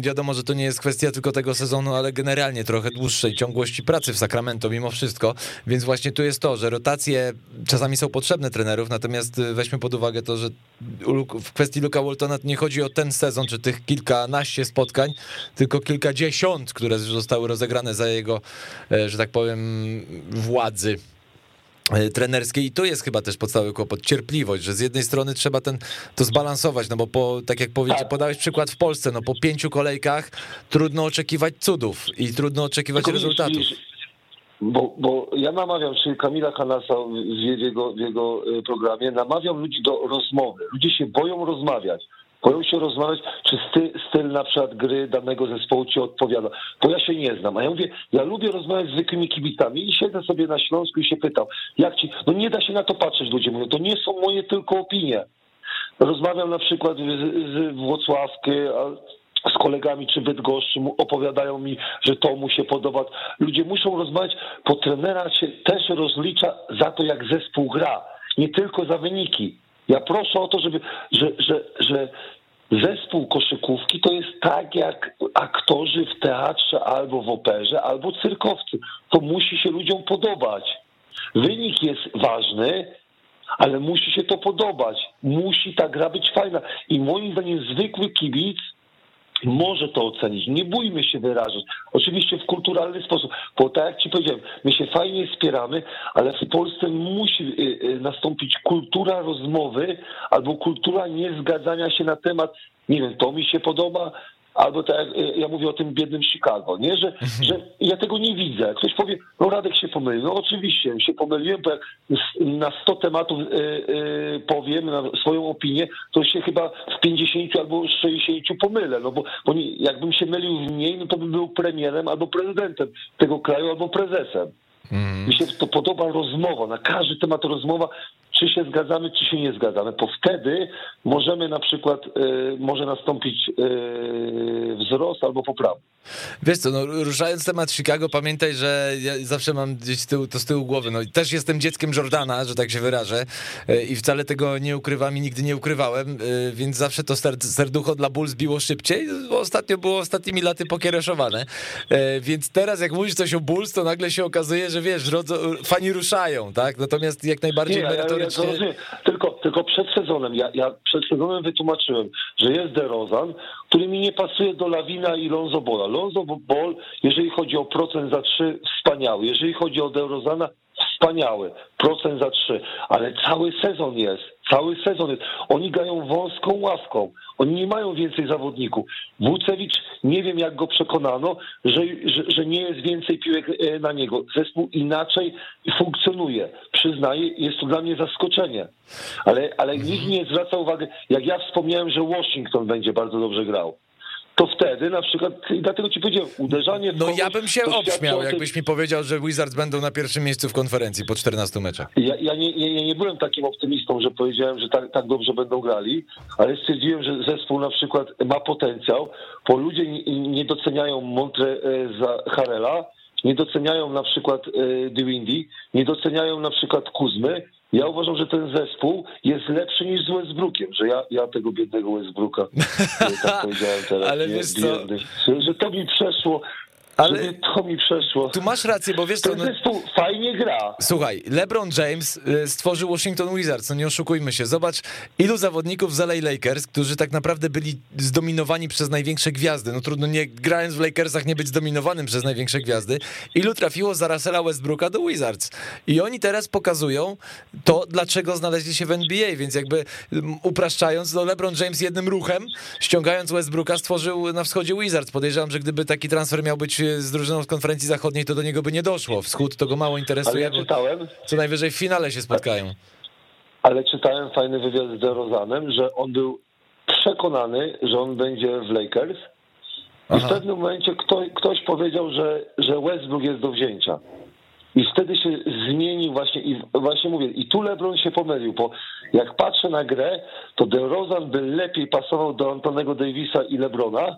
wiadomo, że to nie jest kwestia tylko tego sezonu, ale generalnie trochę dłuższej ciągłości pracy w Sacramento mimo wszystko, więc właśnie tu jest to, że rotacje czasami są potrzebne trenerów, natomiast y, weźmy pod uwagę to, że w kwestii Luka Waltona nie chodzi o ten sezon, czy tych kilkanaście spotkań, tylko kilkadziesiąt, które zostały rozegrane za jego, e, że tak powiem, władzy. e, trenerskiej i to jest chyba też podstawowy kłopot, cierpliwość, że z jednej strony trzeba ten, to zbalansować, no bo po, tak jak powiedzi, Tak. podałeś przykład w Polsce, no po pięciu kolejkach trudno oczekiwać cudów i trudno oczekiwać Tylko rezultatów. widzisz, Bo, bo ja namawiam, czyli Kamila Hanasa w jego, w jego y, programie, namawiam ludzi do rozmowy. Ludzie się boją rozmawiać. Boją się rozmawiać, czy styl, styl na przykład gry danego zespołu ci odpowiada. Bo ja się nie znam. A ja mówię, ja lubię rozmawiać z zwykłymi kibicami i siedzę sobie na Śląsku i się pytam, jak ci, no nie da się na to patrzeć, ludzie mówią, to nie są moje tylko opinie. Rozmawiam na przykład z, z Włocławki, z kolegami czy Bydgoszczy opowiadają mi, że to mu się podoba. Ludzie muszą rozmawiać, bo trenera się też rozlicza za to, jak zespół gra, nie tylko za wyniki. Ja proszę o to, żeby, że, że, że zespół koszykówki to jest tak jak aktorzy w teatrze albo w operze, albo cyrkowcy. To musi się ludziom podobać. Wynik jest ważny, ale musi się to podobać. Musi ta gra być fajna. I moim zdaniem zwykły kibic może to ocenić. Nie bójmy się wyrażać. Oczywiście w kulturalny sposób, bo tak jak ci powiedziałem, my się fajnie wspieramy, ale w Polsce musi y, y, nastąpić kultura rozmowy albo kultura niezgadzania się na temat, nie wiem, to mi się podoba, albo tak jak y, ja mówię o tym biednym Chicago, nie? Że, że ja tego nie widzę. Ktoś powie, no Radek się pomylił. No oczywiście się pomyliłem, bo jak na 100 tematów y, y, powiem na swoją opinię, to się chyba w 50 albo 60 pomylę, no bo, bo nie, jakbym się mylił w mniej, no to bym był premierem albo prezydentem tego kraju, albo prezesem. Mi się to podoba rozmowa, na każdy temat rozmowa, czy się zgadzamy, czy się nie zgadzamy, bo wtedy możemy na przykład, y, może nastąpić y, wzrost albo poprawa. Wiesz co, no, ruszając temat Chicago, pamiętaj, że ja zawsze mam gdzieś z tyłu, to z tyłu głowy. No, też jestem dzieckiem Jordana, że tak się wyrażę, e, i wcale tego nie ukrywam i nigdy nie ukrywałem, e, więc zawsze to ser- serducho dla Bulls biło szybciej. bo Ostatnio było ostatnimi laty pokiereszowane. E, Więc teraz, jak mówisz coś o Bulls, to nagle się okazuje, że wiesz, rodzo, fani ruszają, tak? Natomiast jak najbardziej ja, ja, ja to merytorycznie. rozumiem. Tylko, tylko przed sezonem, ja, ja przed sezonem wytłumaczyłem, że jest DeRozan, który mi nie pasuje do Lawina i Lonzo Bola. Lonzo Ball, jeżeli chodzi o procent za trzy, wspaniały. Jeżeli chodzi o DeRozana, wspaniały. Procent za trzy. Ale cały sezon jest. Cały sezon jest. Oni grają wąską ławką. Oni nie mają więcej zawodników. Wucewicz, nie wiem jak go przekonano, że, że, że nie jest więcej piłek e, na niego. Zespół inaczej funkcjonuje. Przyznaję, jest to dla mnie zaskoczenie. Ale, ale nikt nie zwraca uwagi, jak ja wspomniałem, że Washington będzie bardzo dobrze grał. To wtedy na przykład, i dlatego ci powiedziałem, uderzanie w No kogoś, ja bym się obśmiał, jakbyś mi powiedział, że Wizards będą na pierwszym miejscu w konferencji po 14 meczach. Ja, ja, nie, nie, nie byłem takim optymistą, że powiedziałem, że tak, tak dobrze będą grali, ale stwierdziłem, że zespół na przykład ma potencjał, bo ludzie nie, nie doceniają Montre e, za Harela, nie doceniają na przykład e, Dewindy, nie doceniają na przykład Kuzmy. Ja uważam, że ten zespół jest lepszy niż z Westbrookiem, że ja, ja tego biednego Westbrooka e, tak powiedziałem teraz. Ale nie, wiesz co? biedny. Że, że to mi przeszło, Ale- to mi przeszło. Tu masz rację, bo wiesz co, Ten zespół fajnie gra. Słuchaj, LeBron James y, stworzył Washington Wizards, no nie oszukujmy się. Zobacz, ilu zawodników z LA Lakers, którzy tak naprawdę byli zdominowani przez największe gwiazdy. No trudno, nie grając w Lakersach, nie być zdominowanym przez największe gwiazdy. Ilu trafiło za Russella Westbrooka do Wizards. I oni teraz pokazują to, dlaczego znaleźli się w NBA, więc jakby upraszczając, no LeBron James jednym ruchem, ściągając Westbrooka, stworzył na wschodzie Wizards. Podejrzewam, że gdyby taki transfer miał być y, z drużyną z konferencji zachodniej, to do niego by nie doszło. Wschód to go mało Ale interesuje. ja bo- czytałem, co najwyżej w finale się spotkają. ale czytałem fajny wywiad z DeRozanem, że on był przekonany, że on będzie w Lakers i Aha. w pewnym momencie ktoś, ktoś powiedział, że, że Westbrook jest do wzięcia. I wtedy się zmienił właśnie i właśnie mówię, i tu LeBron się pomylił, bo jak patrzę na grę, to DeRozan by lepiej pasował do Antonego Davisa i LeBrona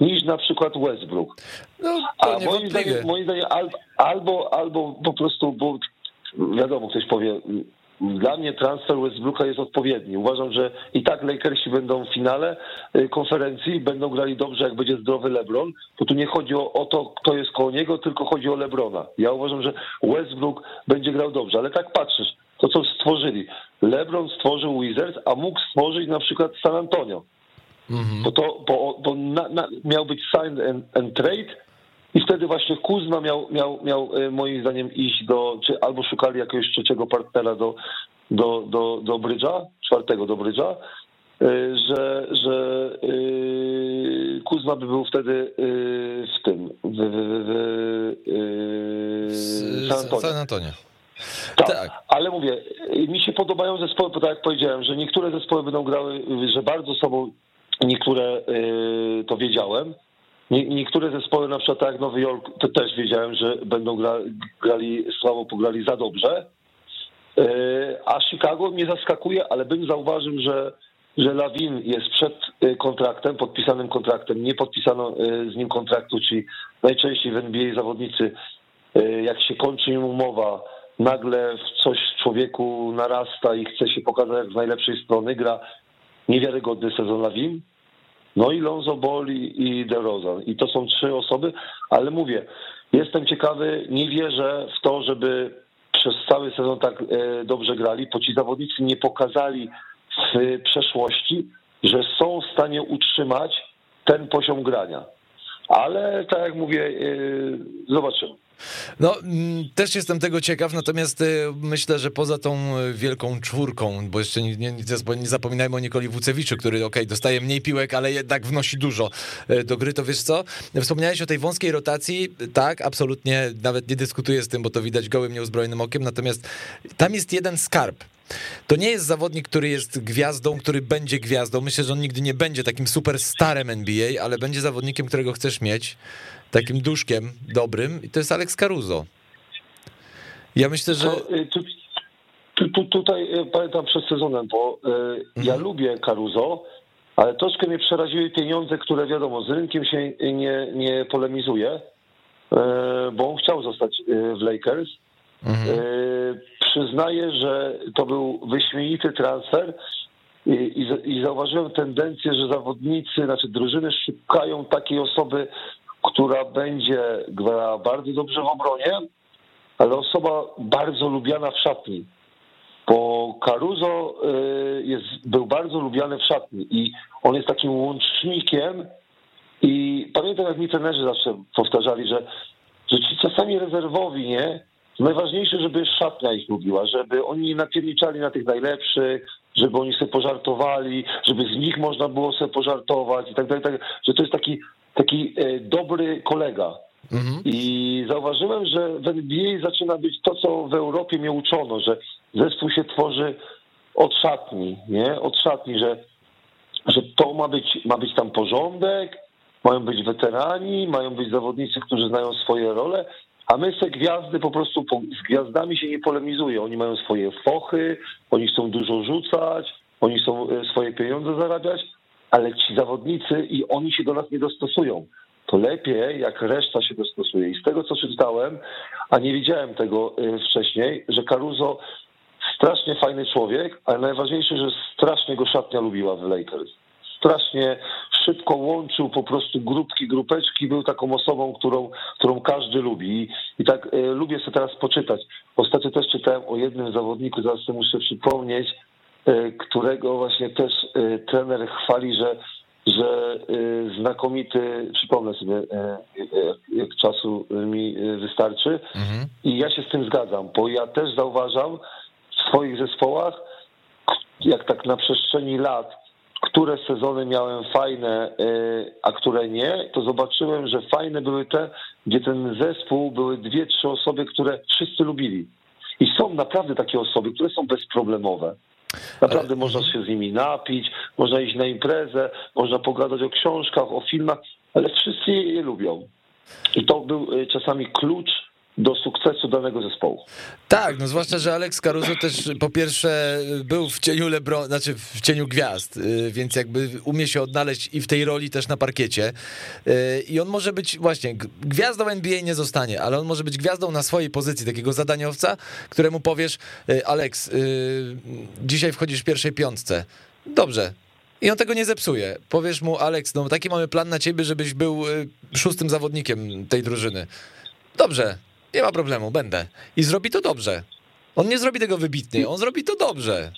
niż na przykład Westbrook. No, A moim zdaniem, moim zdaniem al- albo, albo po prostu, bo wiadomo, ktoś powie, dla mnie transfer Westbrooka jest odpowiedni. Uważam, że i tak Lakersi będą w finale y, konferencji, będą grali dobrze, jak będzie zdrowy LeBron, bo tu nie chodzi o, o to, kto jest koło niego, tylko chodzi o LeBrona. Ja uważam, że Westbrook będzie grał dobrze, ale tak patrzysz, to co stworzyli. LeBron stworzył Wizards, a mógł stworzyć na przykład San Antonio. Bo to bo, bo na, na, miał być sign and, and trade, I wtedy właśnie Kuzma miał, miał, miał e, moim zdaniem iść do, czy albo szukali jakiegoś trzeciego partnera do, do, do, do Brydża, czwartego do Brydża, e, że, że yy, Kuzma by był wtedy yy, w tym, w, w, w, yy, San Antonio. San Antonio. Tak, Tak. ale mówię, mi się podobają zespoły, bo tak jak powiedziałem, że niektóre zespoły będą grały, że bardzo sobą, niektóre yy, to wiedziałem. Nie, niektóre zespoły, na przykład tak jak Nowy Jork, to też wiedziałem, że będą gra, grali słabo, pograli za dobrze. Yy, a Chicago mnie zaskakuje, ale bym zauważył, że, że Lawin jest przed yy, kontraktem, podpisanym kontraktem. Nie podpisano z nim kontraktu, czyli najczęściej w NBA zawodnicy, jak się kończy im umowa, nagle coś w człowieku narasta i chce się pokazać jak z najlepszej strony, gra niewiarygodny sezon Lawin. No i Lonzo Ball i, i DeRozan. I to są trzy osoby, ale mówię, jestem ciekawy, nie wierzę w to, żeby przez cały sezon tak e, dobrze grali, bo ci zawodnicy nie pokazali w przeszłości, że są w stanie utrzymać ten poziom grania. Ale tak jak mówię, e, zobaczymy. No, mm, też jestem tego ciekaw, natomiast y, myślę, że poza tą y, wielką czwórką, bo jeszcze nie, nie, nie zapominajmy o Nikoli Wucewiczu, który okej, dostaje mniej piłek, ale jednak wnosi dużo y, do gry, to wiesz co? Wspomniałeś o tej wąskiej rotacji, tak, absolutnie, nawet nie dyskutuję z tym, bo to widać gołym, nieuzbrojonym okiem, natomiast tam jest jeden skarb, to nie jest zawodnik, który jest gwiazdą, który będzie gwiazdą. Myślę, że on nigdy nie będzie takim superstarem NBA, ale będzie zawodnikiem, którego chcesz mieć, takim duszkiem dobrym i to jest Alex Caruso. Ja myślę, że... Y, tu, tu, tu, tutaj y, pamiętam przed sezonem, bo y, ja Mhm. lubię Caruso, ale troszkę mnie przeraziły pieniądze, które wiadomo, z rynkiem się nie, nie polemizuje, bo on chciał zostać w Lakers. Mhm. Przyznaję, że to był wyśmienity transfer i, i zauważyłem tendencję, że zawodnicy, znaczy drużyny szukają takiej osoby, która będzie grała bardzo dobrze w obronie, ale osoba bardzo lubiana w szatni. Bo Caruso y, jest, był bardzo lubiany w szatni i on jest takim łącznikiem i pamiętam jak mi trenerzy zawsze powtarzali, że, że ci czasami rezerwowi, nie? Najważniejsze, żeby szatnia ich lubiła, żeby oni napierniczali na tych najlepszych, żeby oni sobie pożartowali, żeby z nich można było sobie pożartować i tak dalej, tak, że to jest taki, taki e, dobry kolega. Mhm. I zauważyłem, że w NBA zaczyna być to, co w Europie mnie uczono, że zespół się tworzy od szatni, nie? Od szatni, że, że to ma być, ma być tam porządek, mają być weterani, mają być zawodnicy, którzy znają swoje role, a my se gwiazdy po prostu z gwiazdami się nie polemizuje. Oni mają swoje fochy, oni chcą dużo rzucać, oni chcą e, swoje pieniądze zarabiać, ale ci zawodnicy i oni się do nas nie dostosują. To lepiej, jak reszta się dostosuje. I z tego, co czytałem, a nie widziałem tego e, wcześniej, że Caruso strasznie fajny człowiek, ale najważniejsze, że strasznie go szatnia lubiła w Lakers. Strasznie szybko łączył po prostu grupki, grupeczki, był taką osobą, którą, którą każdy lubi. I, tak e, lubię sobie teraz poczytać. Ostatnio też czytałem o jednym zawodniku, zaraz sobie muszę przypomnieć, którego właśnie też e, trener chwali, że, że e, znakomity, przypomnę sobie, e, e, jak czasu mi e, wystarczy, Mhm. i ja się z tym zgadzam, bo ja też zauważam w swoich zespołach, jak tak na przestrzeni lat, które sezony miałem fajne, a które nie, to zobaczyłem, że fajne były te, gdzie ten zespół były dwie, trzy osoby, które wszyscy lubili. I są naprawdę takie osoby, które są bezproblemowe. Naprawdę można się z nimi napić, można iść na imprezę, można pogadać o książkach, o filmach, ale wszyscy je, lubią. I to był y, czasami klucz do sukcesu danego zespołu. Tak, no zwłaszcza, że Alex Caruso też po pierwsze był w cieniu Lebron, znaczy w cieniu gwiazd, y, więc jakby umie się odnaleźć i w tej roli też na parkiecie. Y, I on może być właśnie gwiazdą NBA nie zostanie, ale on może być gwiazdą na swojej pozycji, takiego zadaniowca, któremu powiesz, y, Alex, dzisiaj wchodzisz w pierwszej piątce. Dobrze. I on tego nie zepsuje. Powiesz mu, Alex, no taki mamy plan na ciebie, żebyś był szóstym zawodnikiem tej drużyny. Dobrze, nie ma problemu, będę. I zrobi to dobrze. On nie zrobi tego wybitnie, on zrobi to dobrze.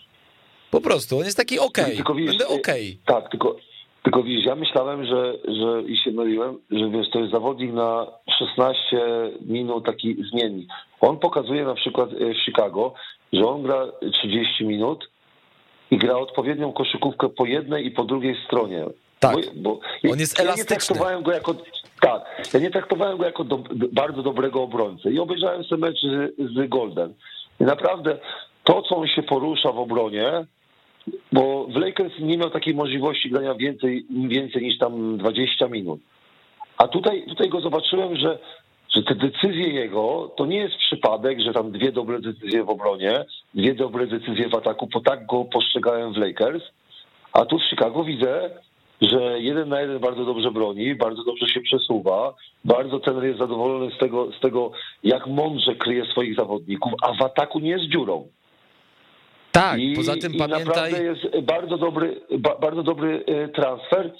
Po prostu, on jest taki okej, Tylko widzisz, będę okej. Tak, tylko Tylko widzisz, ja myślałem, że, że i się myliłem, że wiesz, to jest zawodnik na 16 minut taki zmiennik. On pokazuje na przykład e, w Chicago, że on gra 30 minut i gra odpowiednią koszykówkę po jednej i po drugiej stronie. Tak. Bo, bo on jest ja elastyczny. Nie traktowałem go jako, tak, ja nie traktowałem go jako do, bardzo dobrego obrońcę i obejrzałem sobie mecz z, z Golden. I naprawdę to, co on się porusza w obronie, bo w Lakers nie miał takiej możliwości grania więcej, więcej niż tam 20 minut. A tutaj, tutaj go zobaczyłem, że, że te decyzje jego to nie jest przypadek, że tam dwie dobre decyzje w obronie, dwie dobre decyzje w ataku, bo tak go postrzegałem w Lakers. A tu w Chicago widzę, że jeden na jeden bardzo dobrze broni, bardzo dobrze się przesuwa, bardzo ten jest zadowolony z tego, z tego, jak mądrze kryje swoich zawodników, a w ataku nie jest dziurą. Tak, I, poza tym i pamiętaj... naprawdę jest bardzo dobry, bardzo dobry e, transfer,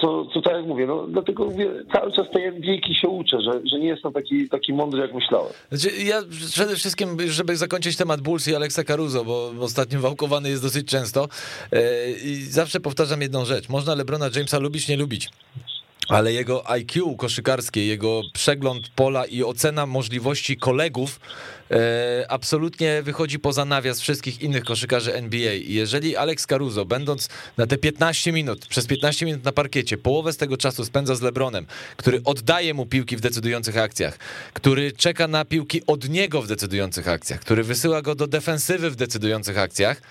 co, co tak jak mówię, no dlatego cały czas tej NBA się uczę, że, że nie jestem taki, taki mądry, jak myślałem. Znaczy, ja przede wszystkim, żeby zakończyć temat Bulls i Alexa Caruso, bo ostatnio wałkowany jest dosyć często e, i zawsze powtarzam jedną rzecz. Można LeBrona Jamesa lubić, nie lubić ale jego IQ koszykarskie, jego przegląd pola i ocena możliwości kolegów e, absolutnie wychodzi poza nawias wszystkich innych koszykarzy NBA. I jeżeli Alex Caruso, będąc na te 15 minut, przez 15 minut na parkiecie, połowę z tego czasu spędza z LeBronem, który oddaje mu piłki w decydujących akcjach, który czeka na piłki od niego w decydujących akcjach, który wysyła go do defensywy w decydujących akcjach,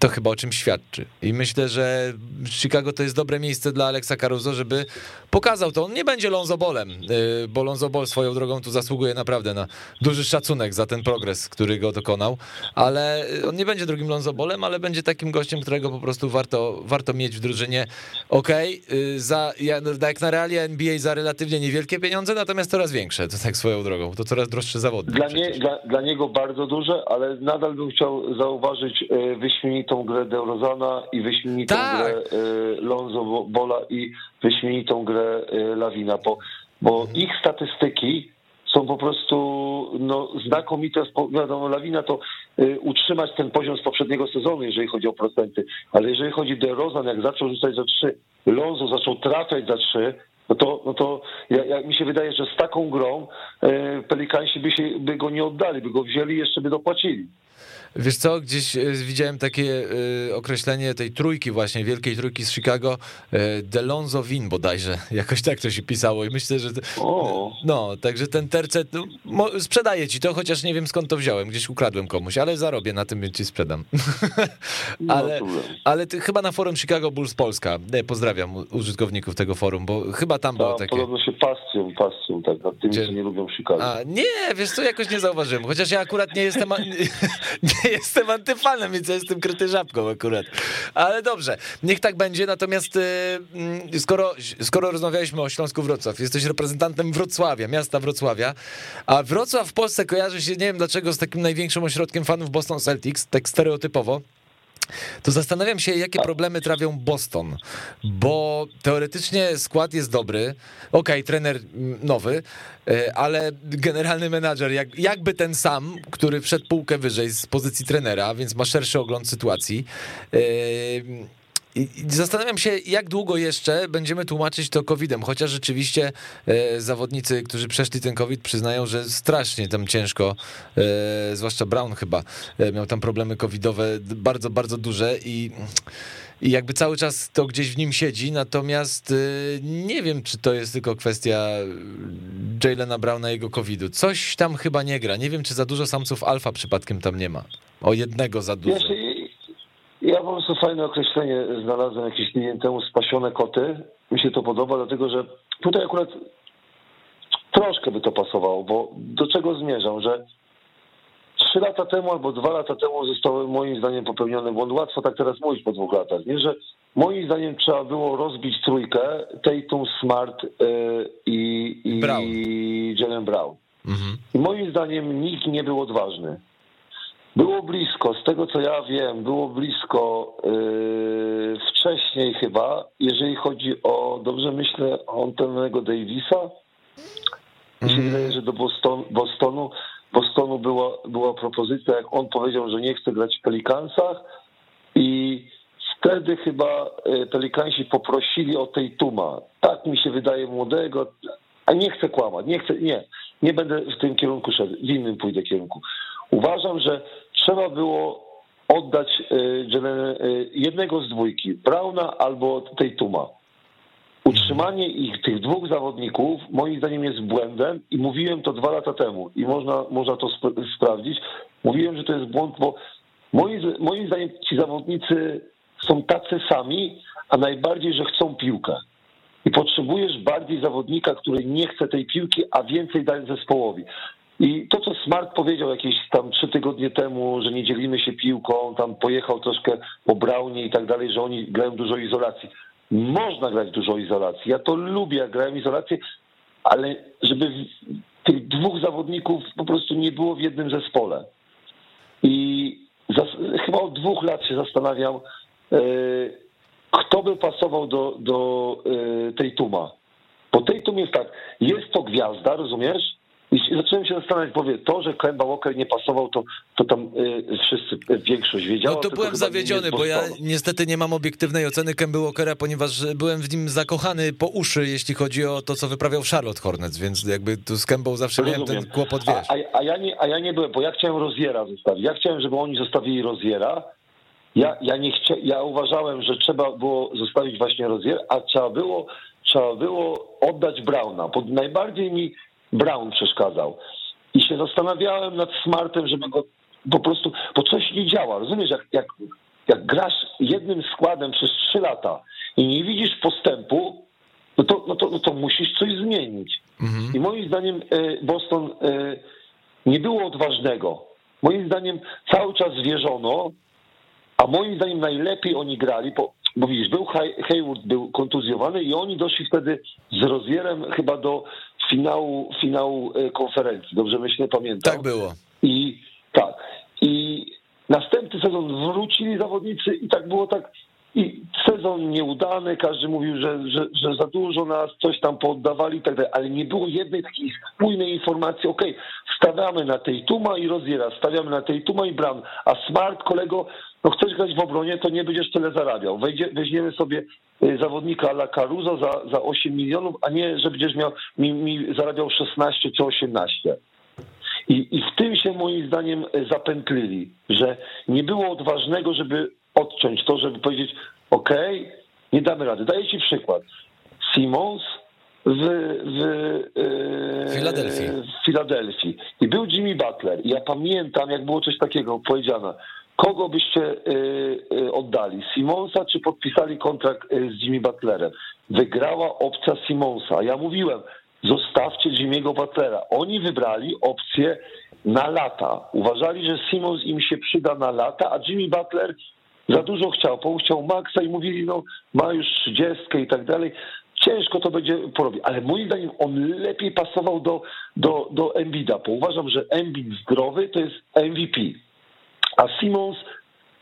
to chyba o czym świadczy. I myślę, że Chicago to jest dobre miejsce dla Alexa Caruso, żeby pokazał to. On nie będzie Lonzo Bolem, y, bo Lonzo Ball swoją drogą tu zasługuje naprawdę na duży szacunek za ten progres, który go dokonał, ale on nie będzie drugim Lonzo Bolem, ale będzie takim gościem, którego po prostu warto, warto mieć w drużynie. Okej, okay, za, jak na realia NBA za relatywnie niewielkie pieniądze, natomiast coraz większe, to tak swoją drogą, to coraz droższe zawody. Dla, nie, dla, dla niego bardzo duże, ale nadal bym chciał zauważyć y, wyśmienite wyśmienitą grę Deurozana i wyśmienitą tak. grę y, Lonzo Bola i wyśmienitą grę y, Lawina, bo, bo mhm. ich statystyki są po prostu no, znakomite. Wiadomo, Lawina to y, utrzymać ten poziom z poprzedniego sezonu, jeżeli chodzi o procenty, ale jeżeli chodzi o DeRozan, jak zaczął rzucać za trzy, Lonzo zaczął trafiać za trzy, no to, no to ja, ja, mi się wydaje, że z taką grą e, Pelikansi by, się, by go nie oddali, by go wzięli i jeszcze by dopłacili. Wiesz co, gdzieś e, widziałem takie e, określenie tej trójki właśnie, wielkiej trójki z Chicago, e, Delonzo Win bodajże, jakoś tak to się pisało i myślę, że... No, także ten tercet, no, sprzedaję ci to, chociaż nie wiem skąd to wziąłem, gdzieś ukradłem komuś, ale zarobię na tym, więc ci sprzedam. No, ale ale ty, chyba na forum Chicago Bulls Polska, pozdrawiam użytkowników tego forum, bo chyba tam było takie... Podobno się pasją, pasją, tak, nad tymi, Gdzie... nie lubią Chicago. A, nie, wiesz co, jakoś nie zauważyłem, chociaż ja akurat nie jestem... nie jestem antyfanem, więc ja jestem kryty żabką akurat. Ale dobrze, niech tak będzie. Natomiast y, mm, skoro, skoro rozmawialiśmy o Śląsku Wrocław, jesteś reprezentantem Wrocławia, miasta Wrocławia, a Wrocław w Polsce kojarzy się, nie wiem dlaczego, z takim największym ośrodkiem fanów Boston Celtics, tak stereotypowo to zastanawiam się, jakie problemy trawią Boston, bo teoretycznie skład jest dobry, okej, okay, trener nowy, e, ale generalny menadżer jak, jakby ten sam, który wszedł półkę wyżej z pozycji trenera, więc ma szerszy ogląd sytuacji. E, i zastanawiam się, jak długo jeszcze będziemy tłumaczyć to COVID-em, chociaż rzeczywiście e, zawodnicy, którzy przeszli ten COVID, przyznają, że strasznie tam ciężko, e, zwłaszcza Brown chyba e, miał tam problemy covidowe bardzo, bardzo duże i, i jakby cały czas to gdzieś w nim siedzi, natomiast e, nie wiem, czy to jest tylko kwestia Jalena Browna i jego COVID-u. Coś tam chyba nie gra. Nie wiem, czy za dużo samców alfa przypadkiem tam nie ma. O jednego za dużo. Ja po prostu fajne określenie znalazłem jakiś tydzień temu, spasione koty. Mi się to podoba, dlatego że tutaj akurat troszkę by to pasowało, bo do czego zmierzam, że trzy lata temu albo dwa lata temu zostały moim zdaniem popełniony błąd. Łatwo tak teraz mówić po dwóch latach, nie? Że moim zdaniem trzeba było rozbić trójkę Tatum, Smart yy, i, i Brown. Jalen Brown. Mhm. I moim zdaniem nikt nie był odważny. Było blisko, z tego co ja wiem, było blisko yy, wcześniej chyba, jeżeli chodzi o, dobrze myślę, o Antonego Davisa. Mi się mm. wydaje, że do Boston, Bostonu, Bostonu była, była propozycja, jak on powiedział, że nie chce grać w Pelikansach i wtedy chyba e, Pelikansi poprosili o tej Tuma. Tak mi się wydaje młodego, a nie chcę kłamać, nie chcę, nie, nie będę w tym kierunku szedł, w innym pójdę kierunku. Uważam, że trzeba było oddać e, e, jednego z dwójki, Brauna albo tej Tuma. Utrzymanie ich, tych dwóch zawodników, moim zdaniem jest błędem i mówiłem to dwa lata temu i można, można to sp sprawdzić. Mówiłem, że to jest błąd, bo moim, moim zdaniem ci zawodnicy są tacy sami, a najbardziej, że chcą piłkę. I potrzebujesz bardziej zawodnika, który nie chce tej piłki, a więcej daje zespołowi. I to, co Smart powiedział jakieś tam trzy tygodnie temu, że nie dzielimy się piłką, tam pojechał troszkę po Braunie i tak dalej, że oni grają dużo izolacji. Można grać dużo izolacji. Ja to lubię, jak grałem izolację, ale żeby tych dwóch zawodników po prostu nie było w jednym zespole. I chyba od dwóch lat się zastanawiam, e, kto by pasował do, do e, tej Tuma. Bo tej Tum jest tak, jest to gwiazda, rozumiesz? I zacząłem się zastanawiać, powie, to, że Kemba Walker nie pasował, to, to tam y, wszyscy, y, większość wiedziała. No to byłem zawiedziony, bo ja niestety nie mam obiektywnej oceny Kemba Walkera, ponieważ byłem w nim zakochany po uszy, jeśli chodzi o to, co wyprawiał Charlotte Hornets, więc jakby tu z Kembą zawsze Rozumiem. miałem ten kłopot, wiesz. A, a, a, ja nie, a ja nie byłem, bo ja chciałem Roziera zostawić. Ja chciałem, żeby oni zostawili Roziera, ja, ja, nie chcia, ja uważałem, że trzeba było zostawić właśnie Rozier, a trzeba było, trzeba było oddać Brauna. Pod najbardziej mi Brown przeszkadzał. I się zastanawiałem nad Smartem, żeby go po prostu, bo coś nie działa. Rozumiesz, jak, jak, jak grasz jednym składem przez trzy lata i nie widzisz postępu, no to, no to, no to musisz coś zmienić. Mhm. I moim zdaniem e, Boston e, nie było odważnego. Moim zdaniem cały czas wierzono, a moim zdaniem najlepiej oni grali, bo, bo widzisz, był Hayward, był kontuzjowany i oni doszli wtedy z rozwierem chyba do finału, finału e, konferencji. Dobrze myślę, pamiętam. Tak było. I tak. I następny sezon wrócili zawodnicy i tak było tak. I sezon nieudany, każdy mówił, że, że, że za dużo nas, coś tam poddawali i tak dalej, ale nie było jednej takiej spójnej informacji, okej, okay, stawiamy na tej Tuma i Roziera, stawiamy na tej Tuma i Bram, a Smart, kolego, no chcesz grać w obronie, to nie będziesz tyle zarabiał. Wejdzie, weźmiemy sobie y, zawodnika La Caruso za, za 8 milionów, a nie, że będziesz miał, mi, mi zarabiał 16 czy 18. I, I w tym się moim zdaniem y, zapętlili, że nie było odważnego, żeby odciąć to, żeby powiedzieć, ok, nie damy rady. Daję ci przykład. Simons w, w, Filadelfii. w Filadelfii. I był Jimmy Butler. I ja pamiętam, jak było coś takiego powiedziane. Kogo byście y, y, oddali? Simonsa czy podpisali kontrakt y, z Jimmy Butlerem? Wygrała opcja Simonsa. Ja mówiłem, zostawcie Jimmy'ego Butlera. Oni wybrali opcję na lata. Uważali, że Simons im się przyda na lata, a Jimmy Butler za dużo chciał, chciał maksa i mówili, no ma już trzydziestkę i tak dalej. Ciężko to będzie porobić, ale moim zdaniem on lepiej pasował do, do, do Embida, bo uważam, że Embiid zdrowy to jest MVP. A Simons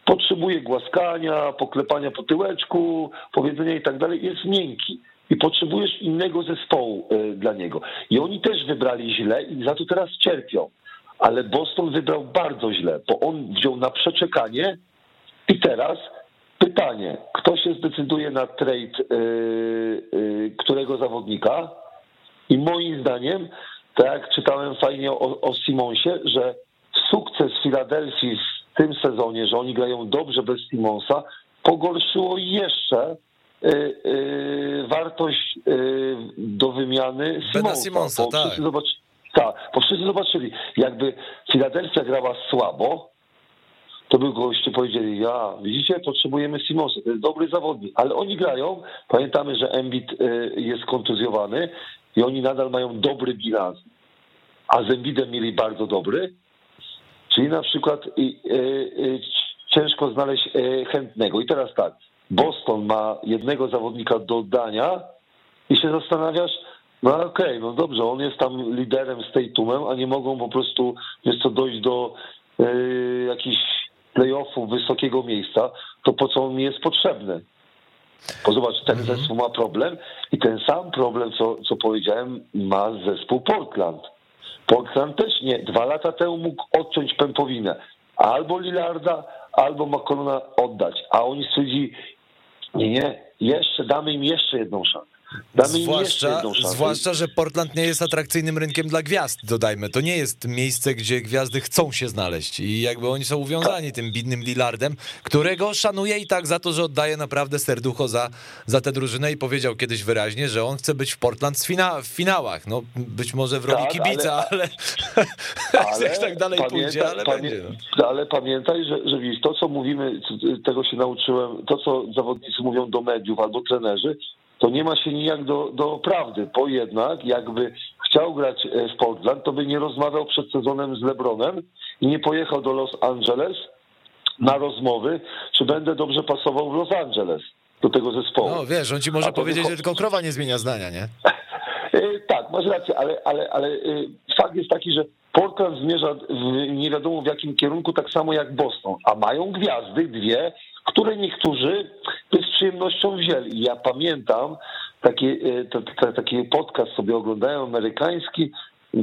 potrzebuje głaskania, poklepania po tyłeczku, powiedzenia i tak dalej, jest miękki. I potrzebujesz innego zespołu e, dla niego. I oni też wybrali źle i za to teraz cierpią. Ale Boston wybrał bardzo źle, bo on wziął na przeczekanie i teraz pytanie, kto się zdecyduje na trade yy, yy, którego zawodnika? I moim zdaniem, tak jak czytałem fajnie o, o Simonsie, że sukces Filadelfii w tym sezonie, że oni grają dobrze bez Simonsa, pogorszyło jeszcze yy, yy wartość yy, do wymiany Simonsa. Simonsa tak. Wszyscy zobaczy, tak, bo wszyscy zobaczyli, jakby Filadelfia grała słabo, to by goście powiedzieli, ja, widzicie, potrzebujemy Simonsa, to jest dobry zawodnik, ale oni grają, pamiętamy, że Embiid jest kontuzjowany i oni nadal mają dobry bilans, a z Embidem mieli bardzo dobry, czyli na przykład y, y, ciężko znaleźć chętnego. I teraz tak, Boston ma jednego zawodnika do oddania i się zastanawiasz, no okej, okay, no dobrze, on jest tam liderem z tej tumem, a nie mogą po prostu, jest to dojść do yy, jakichś playoffów wysokiego miejsca, to po co on mi jest potrzebny? Bo zobacz, ten mhm. zespół ma problem i ten sam problem, co, co powiedziałem, ma zespół Portland. Portland też nie. Dwa lata temu mógł odciąć pępowinę albo Lillarda, albo McConnella oddać. A oni stwierdzili, nie, nie, jeszcze damy im jeszcze jedną szansę. Damy Zwłaszcza, zwłaszcza, że Portland nie jest atrakcyjnym rynkiem dla gwiazd, dodajmy. To nie jest miejsce, gdzie gwiazdy chcą się znaleźć i jakby oni są uwiązani tym bidnym Lillardem, którego szanuję i tak za to, że oddaje naprawdę serducho za, za tę drużynę i powiedział kiedyś wyraźnie, że on chce być w Portland w, fina, w finałach. No być może w roli Tak, kibica, ale, ale jak tak dalej pójdzie, ale pamię- będzie. No. Ale pamiętaj, że, że widzisz, to co mówimy, tego się nauczyłem, to co zawodnicy mówią do mediów albo trenerzy, to nie ma się nijak do, do prawdy, bo jednak jakby chciał grać e, w Portland, to by nie rozmawiał przed sezonem z LeBronem i nie pojechał do Los Angeles na rozmowy, czy będę dobrze pasował w Los Angeles do tego zespołu. no wiesz, on ci może powiedzieć, że tylko krowa nie zmienia zdania, nie? E, Tak, masz rację, ale, ale, ale e, fakt jest taki, że Portland zmierza w nie wiadomo w jakim kierunku, tak samo jak Boston, a mają gwiazdy, dwie, które niektórzy z przyjemnością wzięli. Ja pamiętam taki, e, taki podcast sobie oglądałem amerykański,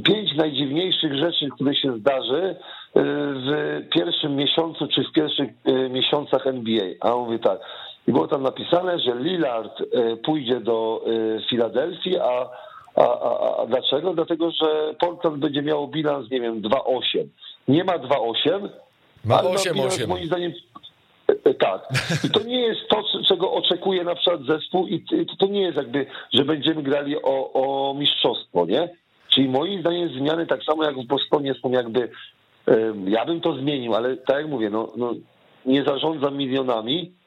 pięć najdziwniejszych rzeczy, które się zdarzy e, w pierwszym miesiącu czy w pierwszych e, miesiącach NBA. A on mówi tak, było tam napisane, że Lillard pójdzie do Filadelfii, a, a, a, a dlaczego? Dlatego, że Portland będzie miał bilans, nie wiem, 2,8. Nie ma 2,8, Ma ale 8-8. bilans moim zdaniem e, e, tak. I to nie jest to, czego oczekuje na przykład zespół i to nie jest jakby, że będziemy grali o, o mistrzostwo, nie? Czyli moim zdaniem zmiany tak samo jak w Bostonie są jakby, ja bym to zmienił, ale tak jak mówię, no, no nie zarządzam milionami,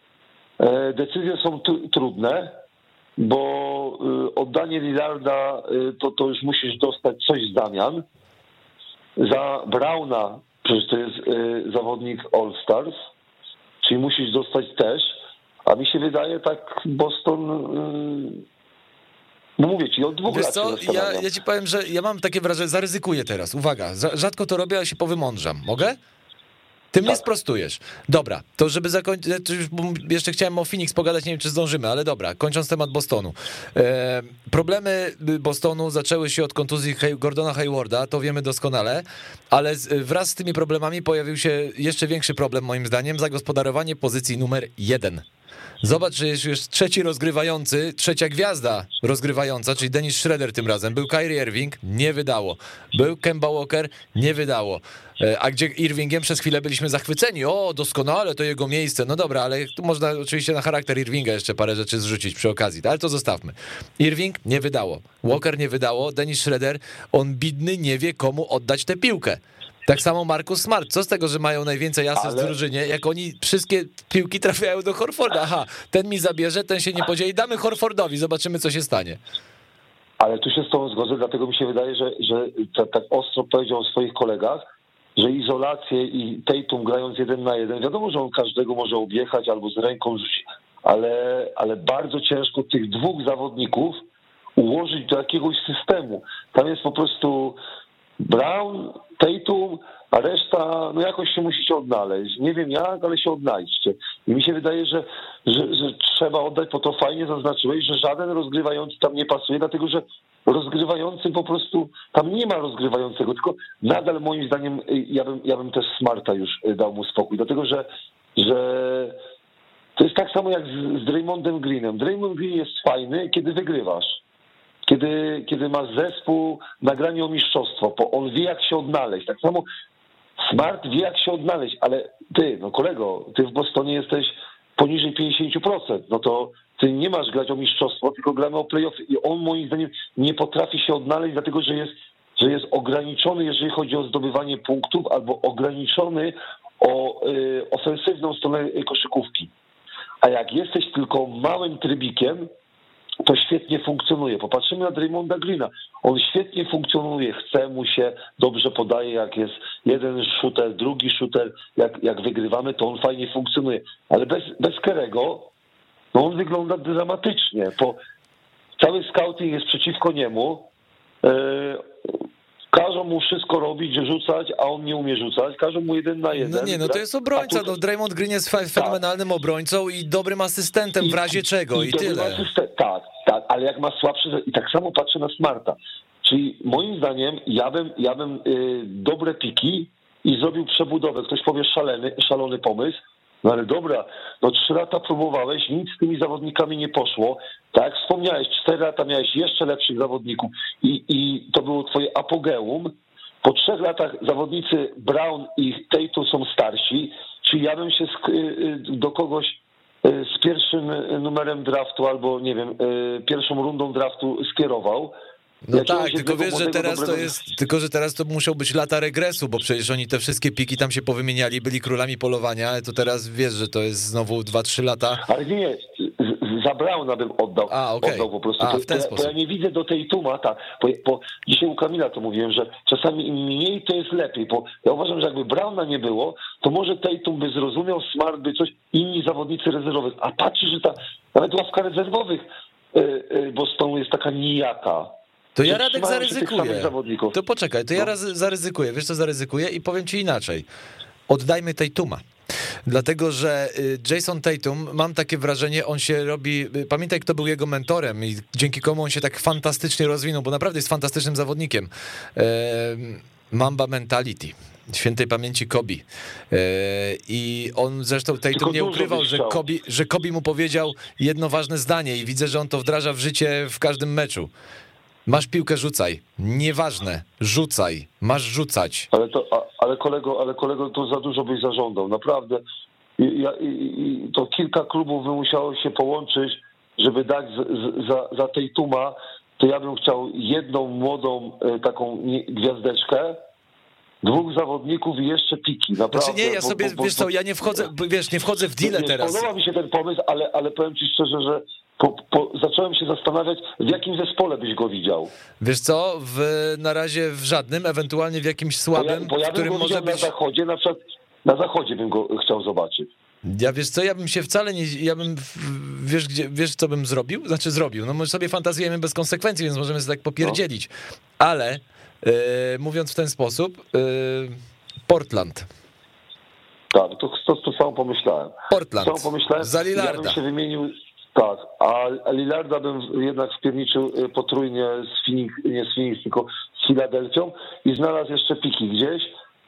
E, Decyzje są tr- trudne, bo y, oddanie Lillarda y, to, to już musisz dostać coś w zamian. Za Brauna, przecież to jest y, zawodnik All-Stars, czyli musisz dostać też. A mi się wydaje tak Boston. No mówię ci, od dwóch Wiesz lat co, ja, ja ci powiem, że ja mam takie wrażenie, zaryzykuję teraz, uwaga, za- rzadko to robię, ale się powymądrzam, mogę? Ty mnie Tak. sprostujesz. Dobra, to żeby zakończyć, jeszcze chciałem o Phoenix pogadać, nie wiem czy zdążymy, ale dobra, kończąc temat Bostonu. E, problemy Bostonu zaczęły się od kontuzji Gordona Haywarda, to wiemy doskonale, ale wraz z tymi problemami pojawił się jeszcze większy problem moim zdaniem, zagospodarowanie pozycji numer jeden. Zobacz, że jest już trzeci rozgrywający, trzecia gwiazda rozgrywająca, czyli Dennis Schroeder tym razem. Był Kyrie Irving, nie wydało. Był Kemba Walker, nie wydało. E, A gdzie Irvingiem przez chwilę byliśmy zachwyceni. O, doskonale, to jego miejsce. No dobra, ale tu można oczywiście na charakter Irvinga jeszcze parę rzeczy zrzucić przy okazji, ale to zostawmy. Irving nie wydało. Walker nie wydało. Dennis Schroeder, on bidny, nie wie komu oddać tę piłkę. Tak samo Markus Smart. Co z tego, że mają najwięcej asyst w Ale- drużynie, jak oni wszystkie piłki trafiają do Horforda. Aha, ten mi zabierze, ten się nie podzieli. Damy Horfordowi, zobaczymy, co się stanie. Ale tu się z tą zgodzę, dlatego mi się wydaje, że, że tak, tak ostro powiedział o swoich kolegach, że izolację i Tatum grając jeden na jeden, wiadomo, że on każdego może objechać albo z ręką rzucić, ale, ale bardzo ciężko tych dwóch zawodników ułożyć do jakiegoś systemu. Tam jest po prostu Brown, Tatum, a reszta, no jakoś się musicie odnaleźć. Nie wiem jak, ale się odnajdźcie. I mi się wydaje, że, że, że trzeba oddać, po to fajnie zaznaczyłeś, że żaden rozgrywający tam nie pasuje, dlatego że rozgrywający po prostu, tam nie ma rozgrywającego, tylko nadal moim zdaniem y, ja bym, ja bym też Smarta już y, dał mu spokój, dlatego że, że to jest tak samo jak z, z Draymondem Greenem. Draymond Green jest fajny, kiedy wygrywasz kiedy, kiedy masz zespół na graniu o mistrzostwo, bo on wie, jak się odnaleźć. Tak samo Smart wie, jak się odnaleźć, ale ty, no kolego, ty w Bostonie jesteś poniżej 50%, no to ty nie masz grać o mistrzostwo, tylko gramy o playoffy i on moim zdaniem nie potrafi się odnaleźć, dlatego że jest, że jest ograniczony, jeżeli chodzi o zdobywanie punktów, albo ograniczony o y, ofensywną stronę koszykówki. A jak jesteś tylko małym trybikiem, to świetnie funkcjonuje. Popatrzymy na Draymonda Greena. On świetnie funkcjonuje, chce mu się, dobrze podaje, jak jest jeden shooter, drugi shooter, jak, jak wygrywamy, to on fajnie funkcjonuje. Ale bez, bez Kerego, no on wygląda dramatycznie. Po, cały scouting jest przeciwko niemu. Yy, każą mu wszystko robić, rzucać, a on nie umie rzucać. Każą mu jeden na jeden. No nie, no to jest obrońca. Tu- No, Draymond Green jest fe- fenomenalnym obrońcą i dobrym asystentem w razie czego i dobry tyle. asystent- tak, tak, ale jak ma słabszy, i tak samo patrzę na Smarta. Czyli moim zdaniem ja bym, ja bym y, dobre piki i zrobił przebudowę. Ktoś powie szalony, szalony pomysł, No ale dobra, no trzy lata próbowałeś, nic z tymi zawodnikami nie poszło. Tak wspomniałeś, cztery lata miałeś jeszcze lepszych zawodników i, i to było twoje apogeum. Po trzech latach zawodnicy Brown i Tatum są starsi, czyli ja bym się y, y, do kogoś y, z pierwszym numerem draftu albo nie wiem, pierwszą rundą draftu skierował. No tak, tylko wiesz, że teraz to jest, tylko że teraz to muszą być lata regresu, bo przecież oni te wszystkie piki tam się powymieniali, byli królami polowania, to teraz wiesz, że to jest znowu 2-3 lata. Ale nie, za Brauna bym oddał, A, okay. oddał po prostu. A, w ten to, sposób. ja nie widzę do tej tuma, tak, bo, bo dzisiaj u Kamila to mówiłem, że czasami im mniej to jest lepiej, bo ja uważam, że jakby Brauna nie było, to może Tatum by zrozumiał, Smart by coś, inni zawodnicy rezerwowych, a patrzy, że ta nawet ławka rezerwowych yy, yy, Bostonu jest taka nijaka. To ja Radek zaryzykuję. To poczekaj, to ja no. zaryzykuję. Wiesz co zaryzykuję i powiem ci inaczej. Oddajmy tej Tuma. Dlatego, że y, Jason Tatum, mam takie wrażenie, on się robi. Y, pamiętaj, kto był jego mentorem i dzięki komu on się tak fantastycznie rozwinął, bo naprawdę jest fantastycznym zawodnikiem. Mamba Mentality. Świętej pamięci Kobi. E, I on zresztą Tatum nie ukrywał, że Kobi, że Kobi mu powiedział jedno ważne zdanie i widzę, że on to wdraża w życie w każdym meczu. Masz piłkę, rzucaj. Nieważne, rzucaj. Masz rzucać. Ale, to, ale, kolego, ale kolego, to za dużo byś zażądał, naprawdę. I, i, i to kilka klubów by musiało się połączyć, żeby dać z, z, za, za tej tuma, to ja bym chciał jedną młodą e, taką gwiazdeczkę, dwóch zawodników i jeszcze piki. Naprawdę, znaczy nie, ja sobie, bo, bo, wiesz co, ja nie wchodzę, wiesz, nie wchodzę w deal teraz. Podoba mi się ten pomysł, ale, ale powiem ci szczerze, że po, po, zacząłem się zastanawiać, w jakim zespole byś go widział. Wiesz co, w, na razie w żadnym, ewentualnie w jakimś słabym, bo ja, bo ja w którym może być... na zachodzie, na przykład na zachodzie bym go chciał zobaczyć. Ja wiesz co, ja bym się wcale nie, ja bym, wiesz, gdzie, wiesz co bym zrobił? Znaczy zrobił, no my sobie fantazjujemy bez konsekwencji, więc możemy sobie tak popierdzielić, no. ale yy, mówiąc w ten sposób, yy, Portland. Tak, to, to, to samo pomyślałem. Portland, samo pomyślałem. za Lillarda. Ja bym się wymienił tak, a Lillarda bym jednak spierniczył y, potrójnie z Phoenix, nie z Phoenix, tylko z Filadelfią i znalazł jeszcze piki gdzieś,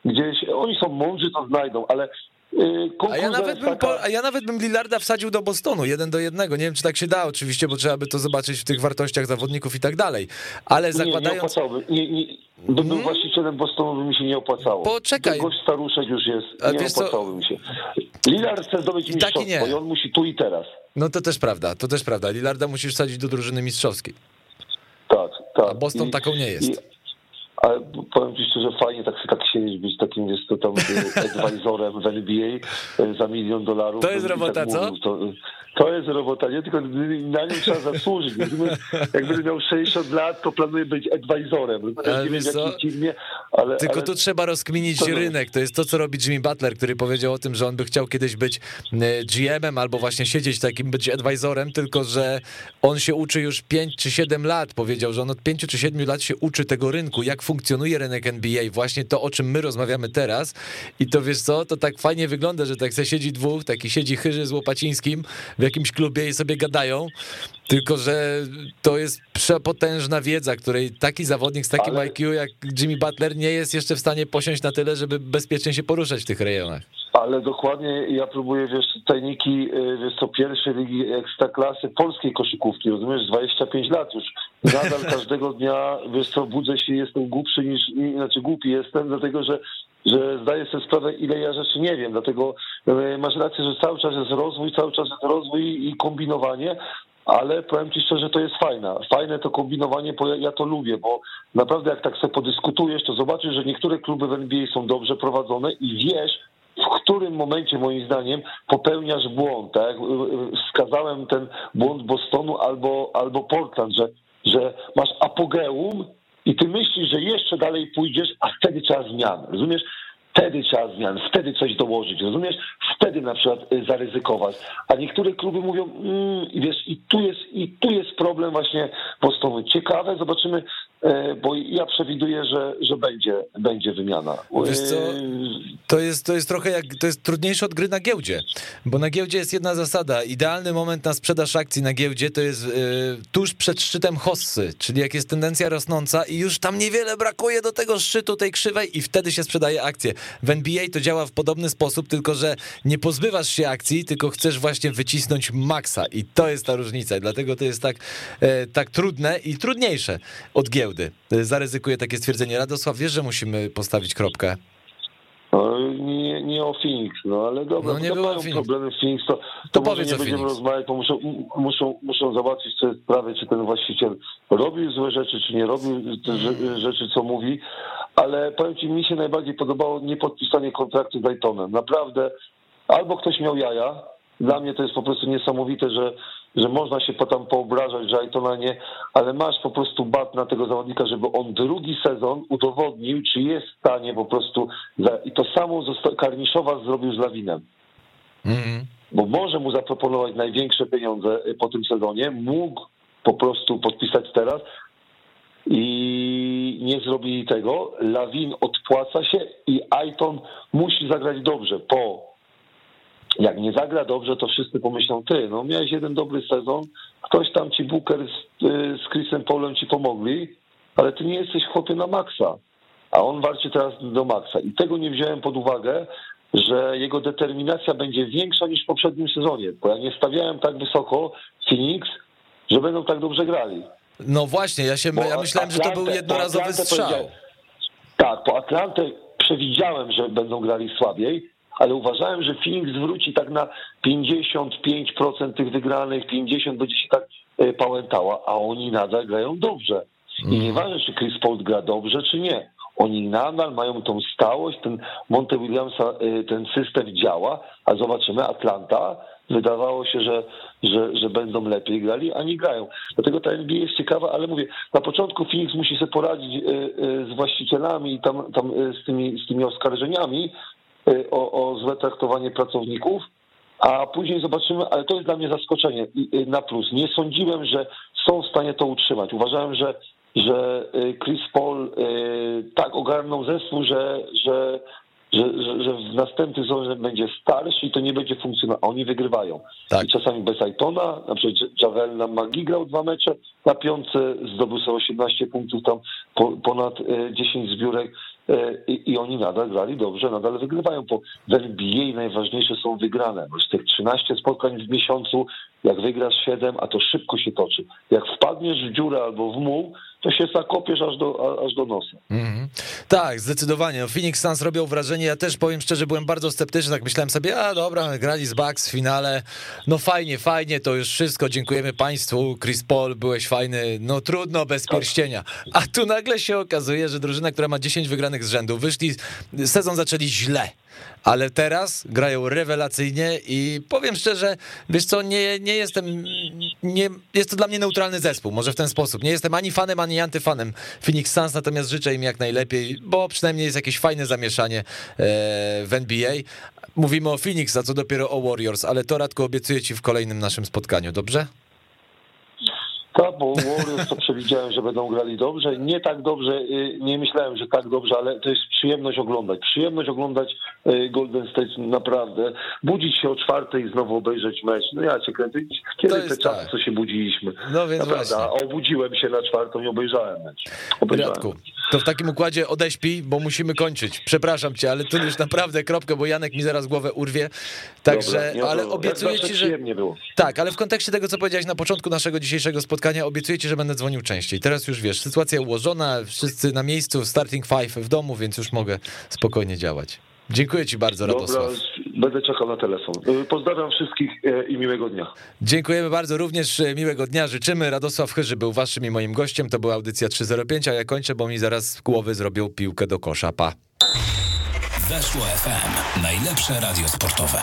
gdzieś, oni są mądrzy, to znajdą, ale y, a ja, nawet bym, taka... a ja nawet bym Lillarda wsadził do Bostonu, jeden do jednego. Nie wiem, czy tak się da, oczywiście, bo trzeba by to zobaczyć w tych wartościach zawodników i tak dalej. Ale zakładając... Nie, nie, nie, Bym był hmm? właścicielem Bostonu, by mi się nie opłacało. Poczekaj. Gość staruszek już jest, nie opłacałoby mi się. Lillard chce zdobyć mistrzostwo i on musi tu i teraz. No to też prawda, to też prawda. Lillarda musisz wsadzić do drużyny mistrzowskiej. Tak, tak. A Boston I, taką nie jest. I, ale powiem ci szczerze, fajnie tak, tak siedzieć, być takim jest to tam advisorem w NBA e, za milion dolarów. To jest robota, tak co? To, to jest robota, nie tylko na nią trzeba zasłużyć. Jak będę miał 60 lat, to planuję być advisorem. Ale nie wiem, firmie, ale, Tylko ale... tu trzeba rozkminić to rynek. To jest to, co robi Jimmy Butler, który powiedział o tym, że on by chciał kiedyś być e, GM-em albo właśnie siedzieć takim, być advisorem, tylko że on się uczy już 5 czy 7 lat. Powiedział, że on od 5 czy 7 lat się uczy tego rynku, jak funkcjonuje rynek NBA. Właśnie to, o czym my rozmawiamy teraz. I to wiesz co, to tak fajnie wygląda, że tak se siedzi dwóch, taki siedzi Chyży z Łopacińskim, jakimś klubie i sobie gadają, tylko że to jest przepotężna wiedza, której taki zawodnik z takim ale... IQ jak Jimmy Butler nie jest jeszcze w stanie posiąść na tyle, żeby bezpiecznie się poruszać w tych rejonach. Ale dokładnie ja próbuję, wiesz, tajniki, y, wiesz co, pierwszej ligi ekstraklasy polskiej koszykówki, rozumiesz, 25 lat już. Nadal każdego dnia, wiesz co, budzę się, jestem głupszy niż, znaczy głupi jestem, dlatego że że zdaję sobie sprawę, ile ja rzeczy nie wiem. Dlatego e, masz rację, że cały czas jest rozwój, cały czas jest rozwój i kombinowanie, ale powiem ci szczerze, to jest fajne. Fajne to kombinowanie, bo ja to lubię, bo naprawdę jak tak sobie podyskutujesz, to zobaczysz, że niektóre kluby w NBA są dobrze prowadzone i wiesz, w którym momencie moim zdaniem popełniasz błąd, tak? Wskazałem ten błąd Bostonu albo, albo Portland, że, że masz apogeum i ty myślisz, że jeszcze dalej pójdziesz, a wtedy trzeba zmian, rozumiesz? Wtedy trzeba zmian, wtedy coś dołożyć, rozumiesz? Wtedy na przykład y, zaryzykować. A niektóre kluby mówią, mm, wiesz, i tu jest, i tu jest problem właśnie Bostonu. Ciekawe, zobaczymy, bo ja przewiduję, że, że będzie, będzie wymiana. Wiesz co, E, to jest, to jest trochę jak, to jest trudniejsze od gry na giełdzie, bo na giełdzie jest jedna zasada, idealny moment na sprzedaż akcji na giełdzie to jest y, tuż przed szczytem hossy, czyli jak jest tendencja rosnąca i już tam niewiele brakuje do tego szczytu tej krzywej i wtedy się sprzedaje akcje. W NBA to działa w podobny sposób, tylko że nie pozbywasz się akcji, tylko chcesz właśnie wycisnąć maksa i to jest ta różnica, dlatego to jest tak, e, tak trudne i trudniejsze od giełdy. E, Zaryzykuję takie stwierdzenie. Radosław, wiesz, że musimy postawić kropkę? No, nie, nie o Phoenix, no ale dobra, No, nie to było Phoenix. problemy w Phoenix, to, to, To powiedz nie będziemy rozmawiać, bo muszą, muszą, muszą, zobaczyć te sprawy, czy ten właściciel robił złe rzeczy, czy nie robił te rzeczy, co mówi, ale powiem ci, mi się najbardziej podobało niepodpisanie kontraktu z Daytonem. Naprawdę, albo ktoś miał jaja, dla mnie to jest po prostu niesamowite, że, że można się potem poobrażać, że Aytona nie, ale masz po prostu bat na tego zawodnika, żeby on drugi sezon udowodnił, czy jest w stanie po prostu, za, i to samo Karniszowa zrobił z Lawinem Mhm. bo może mu zaproponować największe pieniądze y, po tym sezonie, mógł po prostu podpisać teraz i nie zrobili tego. Lawin odpłaca się i Aiton musi zagrać dobrze, bo jak nie zagra dobrze, to wszyscy pomyślą, ty, no miałeś jeden dobry sezon, ktoś tam ci Booker z, y, z Chrisem Paulem ci pomogli, ale ty nie jesteś chłopie na maksa, a on walczy teraz do maksa i tego nie wziąłem pod uwagę, że jego determinacja będzie większa niż w poprzednim sezonie, bo ja nie stawiałem tak wysoko Phoenix, że będą tak dobrze grali. No właśnie, ja, się, Bo ja myślałem, że to był Atlantę- jednorazowy Atlantę strzał. Tak, po Atlantę przewidziałem, że będą grali słabiej, ale uważałem, że Phoenix zwróci tak na 55% tych wygranych, 50 będzie się tak e, pałętała, a oni nadal grają dobrze. I nieważne, czy Chris Paul gra dobrze, czy nie. Oni nadal mają tą stałość, ten Monte Williamsa, e, ten system działa, a zobaczymy, Atlanta wydawało się, że, że, że będą lepiej grali, a nie grają. Dlatego ta NBA jest ciekawa, ale mówię, na początku Phoenix musi sobie poradzić e, z właścicielami i tam, tam z, tymi, z tymi oskarżeniami o, o złe traktowanie pracowników, a później zobaczymy, ale to jest dla mnie zaskoczenie i na plus. Nie sądziłem, że są w stanie to utrzymać. Uważałem, że, że y, Chris Paul y, tak ogarnął zespół, że, że, że, że, że w następnym sezonie będzie starszy i to nie będzie funkcjonować. A oni wygrywają. Tak. I czasami bez Aitona, na przykład Magii grał dwa mecze, na piątce zdobył sobie 18 punktów, tam po, ponad e, 10 zbiórek i, i oni nadal grali dobrze, nadal wygrywają, bo w NBA najważniejsze są wygrane. Z tych 13 spotkań w miesiącu, jak wygrasz 7, a to szybko się toczy. Jak wpadniesz w dziurę albo w muł, to się zakopiesz aż do, aż do nosa. Mhm. Tak, zdecydowanie. No, Phoenix Suns robią wrażenie. Ja też powiem szczerze, byłem bardzo sceptyczny. Tak myślałem sobie, a dobra, grali z Bucks w finale. No fajnie, fajnie, to już wszystko. Dziękujemy Państwu. Chris Paul, byłeś fajny. No trudno bez pierścienia. A tu nagle się okazuje, że drużyna, która ma 10 wygranych z rzędu, wyszli, sezon zaczęli źle. Ale teraz grają rewelacyjnie i powiem szczerze, wiesz co, nie, nie jestem, nie, jest to dla mnie neutralny zespół, może w ten sposób. Nie jestem ani fanem, ani antyfanem Phoenix Suns, natomiast życzę im jak najlepiej, bo przynajmniej jest jakieś fajne zamieszanie e, w NBA. Mówimy o Phoenix, a co dopiero o Warriors, ale to Radku obiecuję ci w kolejnym naszym spotkaniu, dobrze? Tak, bo Warriors to przewidziałem, że będą grali dobrze. Nie tak dobrze, y, nie myślałem, że tak dobrze, ale to jest przyjemność oglądać. Przyjemność oglądać y, Golden State naprawdę. Budzić się o czwartej i znowu obejrzeć mecz. No ja cię kręcę. Kiedy te jest czasy, tak. co się budziliśmy? No więc Naprawdę, właśnie. a obudziłem się na czwartą i obejrzałem mecz. Obejrzałem. Radku, to w takim układzie odeśpij, bo musimy kończyć. Przepraszam cię, ale tu już naprawdę kropkę, bo Janek mi zaraz głowę urwie. Także, Dobra, ale obiecuję ci, że... Było. Tak, ale w kontekście tego, co powiedziałeś na początku naszego dzisiejszego spotkania, obiecuję ci, że będę dzwonił częściej. Teraz już wiesz, sytuacja ułożona, wszyscy na miejscu, starting five w domu, więc już mogę spokojnie działać. Dziękuję ci bardzo, Dobra, Radosław. będę czekał na telefon. Pozdrawiam wszystkich y, i miłego dnia. Dziękujemy bardzo, również e, miłego dnia życzymy. Radosław Chyży był waszym i moim gościem, to była audycja 305, a ja kończę, bo mi zaraz z głowy zrobią piłkę do kosza. Pa. Weszło FM. Najlepsze radio sportowe.